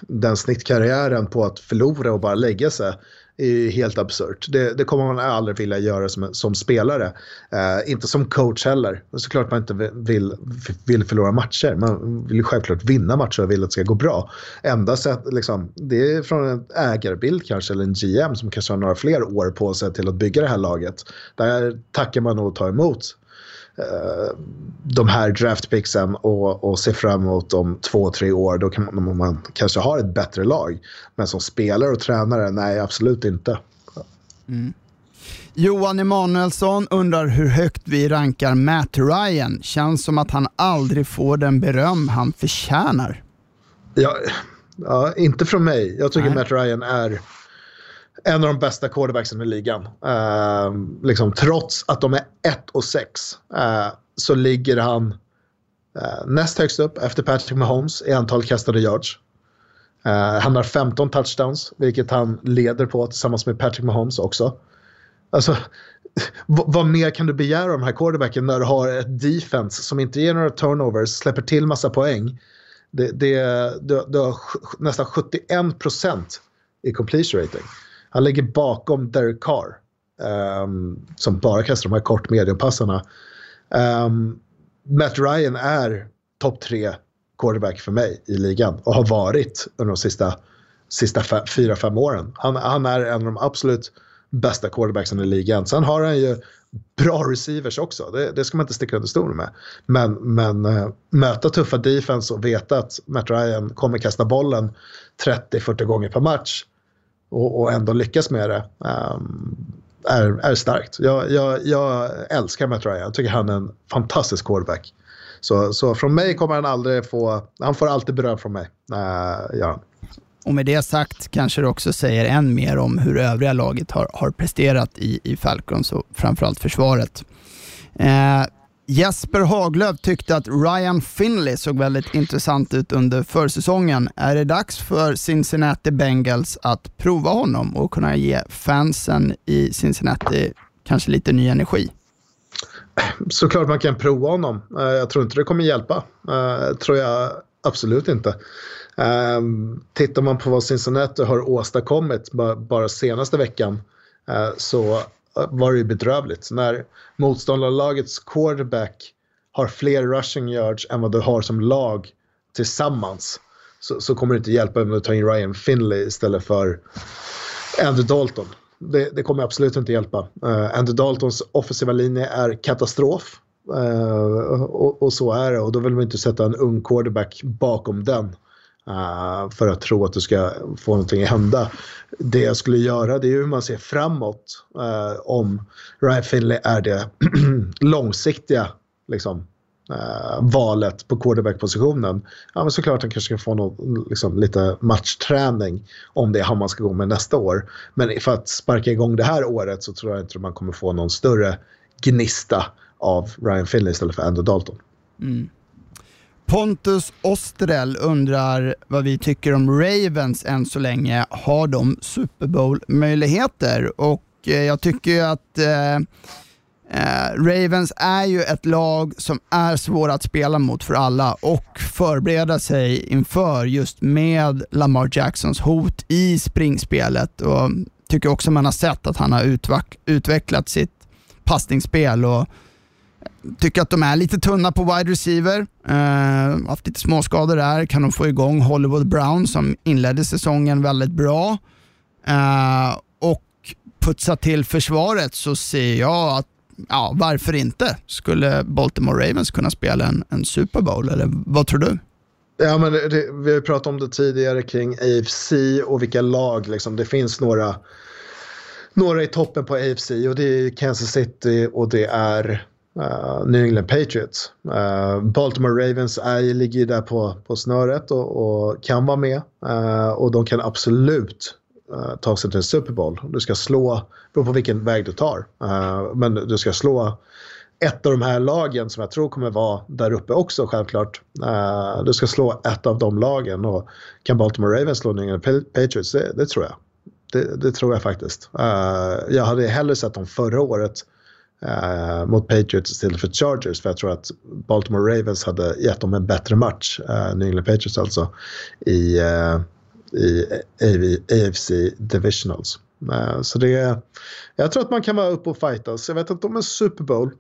den snittkarriären på att förlora och bara lägga sig är ju helt absurt. Det, det kommer man aldrig vilja göra som, som spelare. Eh, inte som coach heller. Såklart man inte vill, vill förlora matcher. Man vill självklart vinna matcher och vill att det ska gå bra. Enda sätt, liksom, det är från en ägarbild kanske, eller en GM som kanske har några fler år på sig till att bygga det här laget. Där tackar man nog tar emot de här draftpicksen och, och se fram emot om två, tre år. Då kan man, man kanske har ett bättre lag. Men som spelare och tränare, nej absolut inte. Mm. Johan Emanuelsson undrar hur högt vi rankar Matt Ryan. Känns som att han aldrig får den beröm han förtjänar. Ja, ja inte från mig. Jag tycker nej. Matt Ryan är en av de bästa quarterbacksen i ligan. Uh, liksom, trots att de är 1 och 6 uh, eh, så ligger han uh, näst högst upp efter Patrick Mahomes i antal kastade yards. Uh, han har 15 touchdowns, vilket han leder på tillsammans med Patrick Mahomes också. Alltså, vad mer kan du begära av den här quarterbacken när du har ett defense som inte ger några turnovers, släpper till massa poäng. Det, det, du, du har nästan 71 procent i completion rating. Han ligger bakom Derek Carr. Um, som bara kastar de här kort mediumpassarna. Um, ehm, Matt Ryan är topp tre quarterback för mig i ligan och har varit under de sista, sista fyra, fem åren. Han, han, är en av de absolut bästa quarterbacksen i ligan. Sen har han ju bra receivers också, det, det ska man inte sticka under stol med. Men, men äh, möta tuffa defense och veta att Matt Ryan kommer kasta bollen 30-40 gånger per match och, och ändå lyckas med det um, är, är starkt. Jag, jag, jag älskar Matt Ryan. Jag tycker han är en fantastisk quarterback. Så, så från mig kommer han aldrig få, han får alltid beröm från mig. Eh, uh, ja. Och med det sagt kanske det också säger än mer om hur övriga laget har, har presterat i, i Falcons och framförallt försvaret. Eh, Jesper Haglöf tyckte att Ryan Finley såg väldigt intressant ut under försäsongen. Är det dags för Cincinnati Bengals att prova honom och kunna ge fansen i Cincinnati kanske lite ny energi? Såklart man kan prova honom. Eh, jag tror inte det kommer hjälpa. Eh, tror jag absolut inte. Eh, tittar man på vad Cincinnati har åstadkommit bara senaste veckan så var det ju bedrövligt. När motståndarlagets quarterback har fler rushing yards än vad du har som lag tillsammans så, så kommer det inte hjälpa om du tar in Ryan Finley istället för Andy Dalton. Det, det kommer absolut inte hjälpa. Eh, uh, Andy Daltons offensiva linje är katastrof. Uh, och, och, så är det och då vill man inte sätta en ung quarterback bakom den. Uh, för att tro att du ska få någonting att hända. Det jag skulle göra det är hur man ser framåt. Uh, om Ryan Finley är det långsiktiga liksom, uh, valet på quarterback-positionen. Ja, men såklart han kanske ska få något, liksom, lite matchträning om det är han man ska gå med nästa år. Men för att sparka igång det här året så tror jag inte man kommer få någon större gnista av Ryan Finley istället för Andrew Dalton. Mm. Pontus Ostrell undrar vad vi tycker om Ravens än så länge. Har de Super Bowl-möjligheter? Och eh, jag tycker att eh, eh, Ravens är ju ett lag som är svåra att spela mot för alla och förbereda sig inför just med Lamar Jacksons hot i springspelet. Och tycker också man har sett att han har utvecklat sitt passningsspel och Tycker att de är lite tunna på wide receiver. Uh, haft lite småskador där. Kan de få igång Hollywood Brown som inledde säsongen väldigt bra. Uh, och putsa till försvaret så ser jag att, ja varför inte? Skulle Baltimore Ravens kunna spela en, en Super Bowl eller vad tror du? Ja, men det, det, vi har pratat om det tidigare kring AFC och vilka lag. Liksom. Det finns några, några i toppen på AFC och det är Kansas City och det är uh, New England Patriots. Uh, Baltimore Ravens är, ligger ju där på, på snöret och, och kan vara med. Uh, och de kan absolut ta sig till en Super Bowl. Du ska slå, beror på vilken väg du tar, men du ska slå ett av de här lagen som jag tror kommer vara där uppe också självklart. Uh, du ska slå ett av de lagen och kan Baltimore Ravens slå New England Patriots? Det, det tror jag. Det, det, tror jag faktiskt. Uh, jag hade hellre sett dem förra året eh, mot Patriots istället för Chargers. För jag tror att Baltimore Ravens hade gett dem en bättre match, eh, New England Patriots alltså, i, eh, i AV, AFC Divisionals. Eh, så det jag tror att man kan vara uppe och fightas. Jag vet inte om en Super Bowl.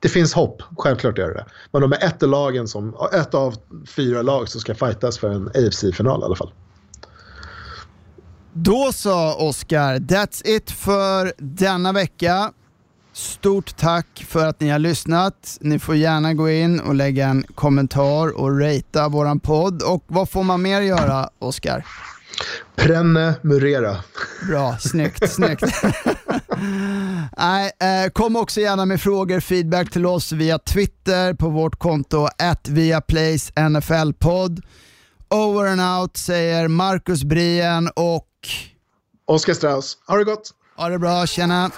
Det finns hopp, självklart gör det Men de är ett, av lagen som, ett av fyra lag som ska fightas för en AFC-final i alla fall. Då sa Oskar, that's it för denna vecka. Stort tack för att ni har lyssnat. Ni får gärna gå in och lägga en kommentar och ratea våran podd. Och vad får man mer göra, Oskar? Prenne Murera. Bra, snyggt, snyggt. Nej, eh, kom också gärna med frågor, feedback till oss via Twitter på vårt konto @viaplays_nflpodd. Over and out säger Marcus Brien och Oskar Strauss, ha det gott! ha det bra, tjena!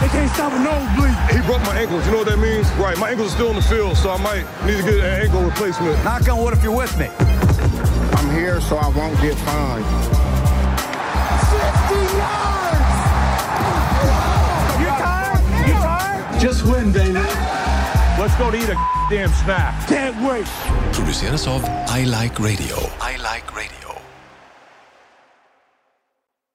They can't stop a nosebleed. He broke my ankles. You know what that means? Right. My ankles are still in the field, so I might need to get an ankle replacement. Knock on wood if you're with me. I'm here so I won't get fined. 50 yards! You tired? You tired? Just win, baby. Let's go to eat a damn snack. Can't wait. produceras av I Like Radio. I Like Radio.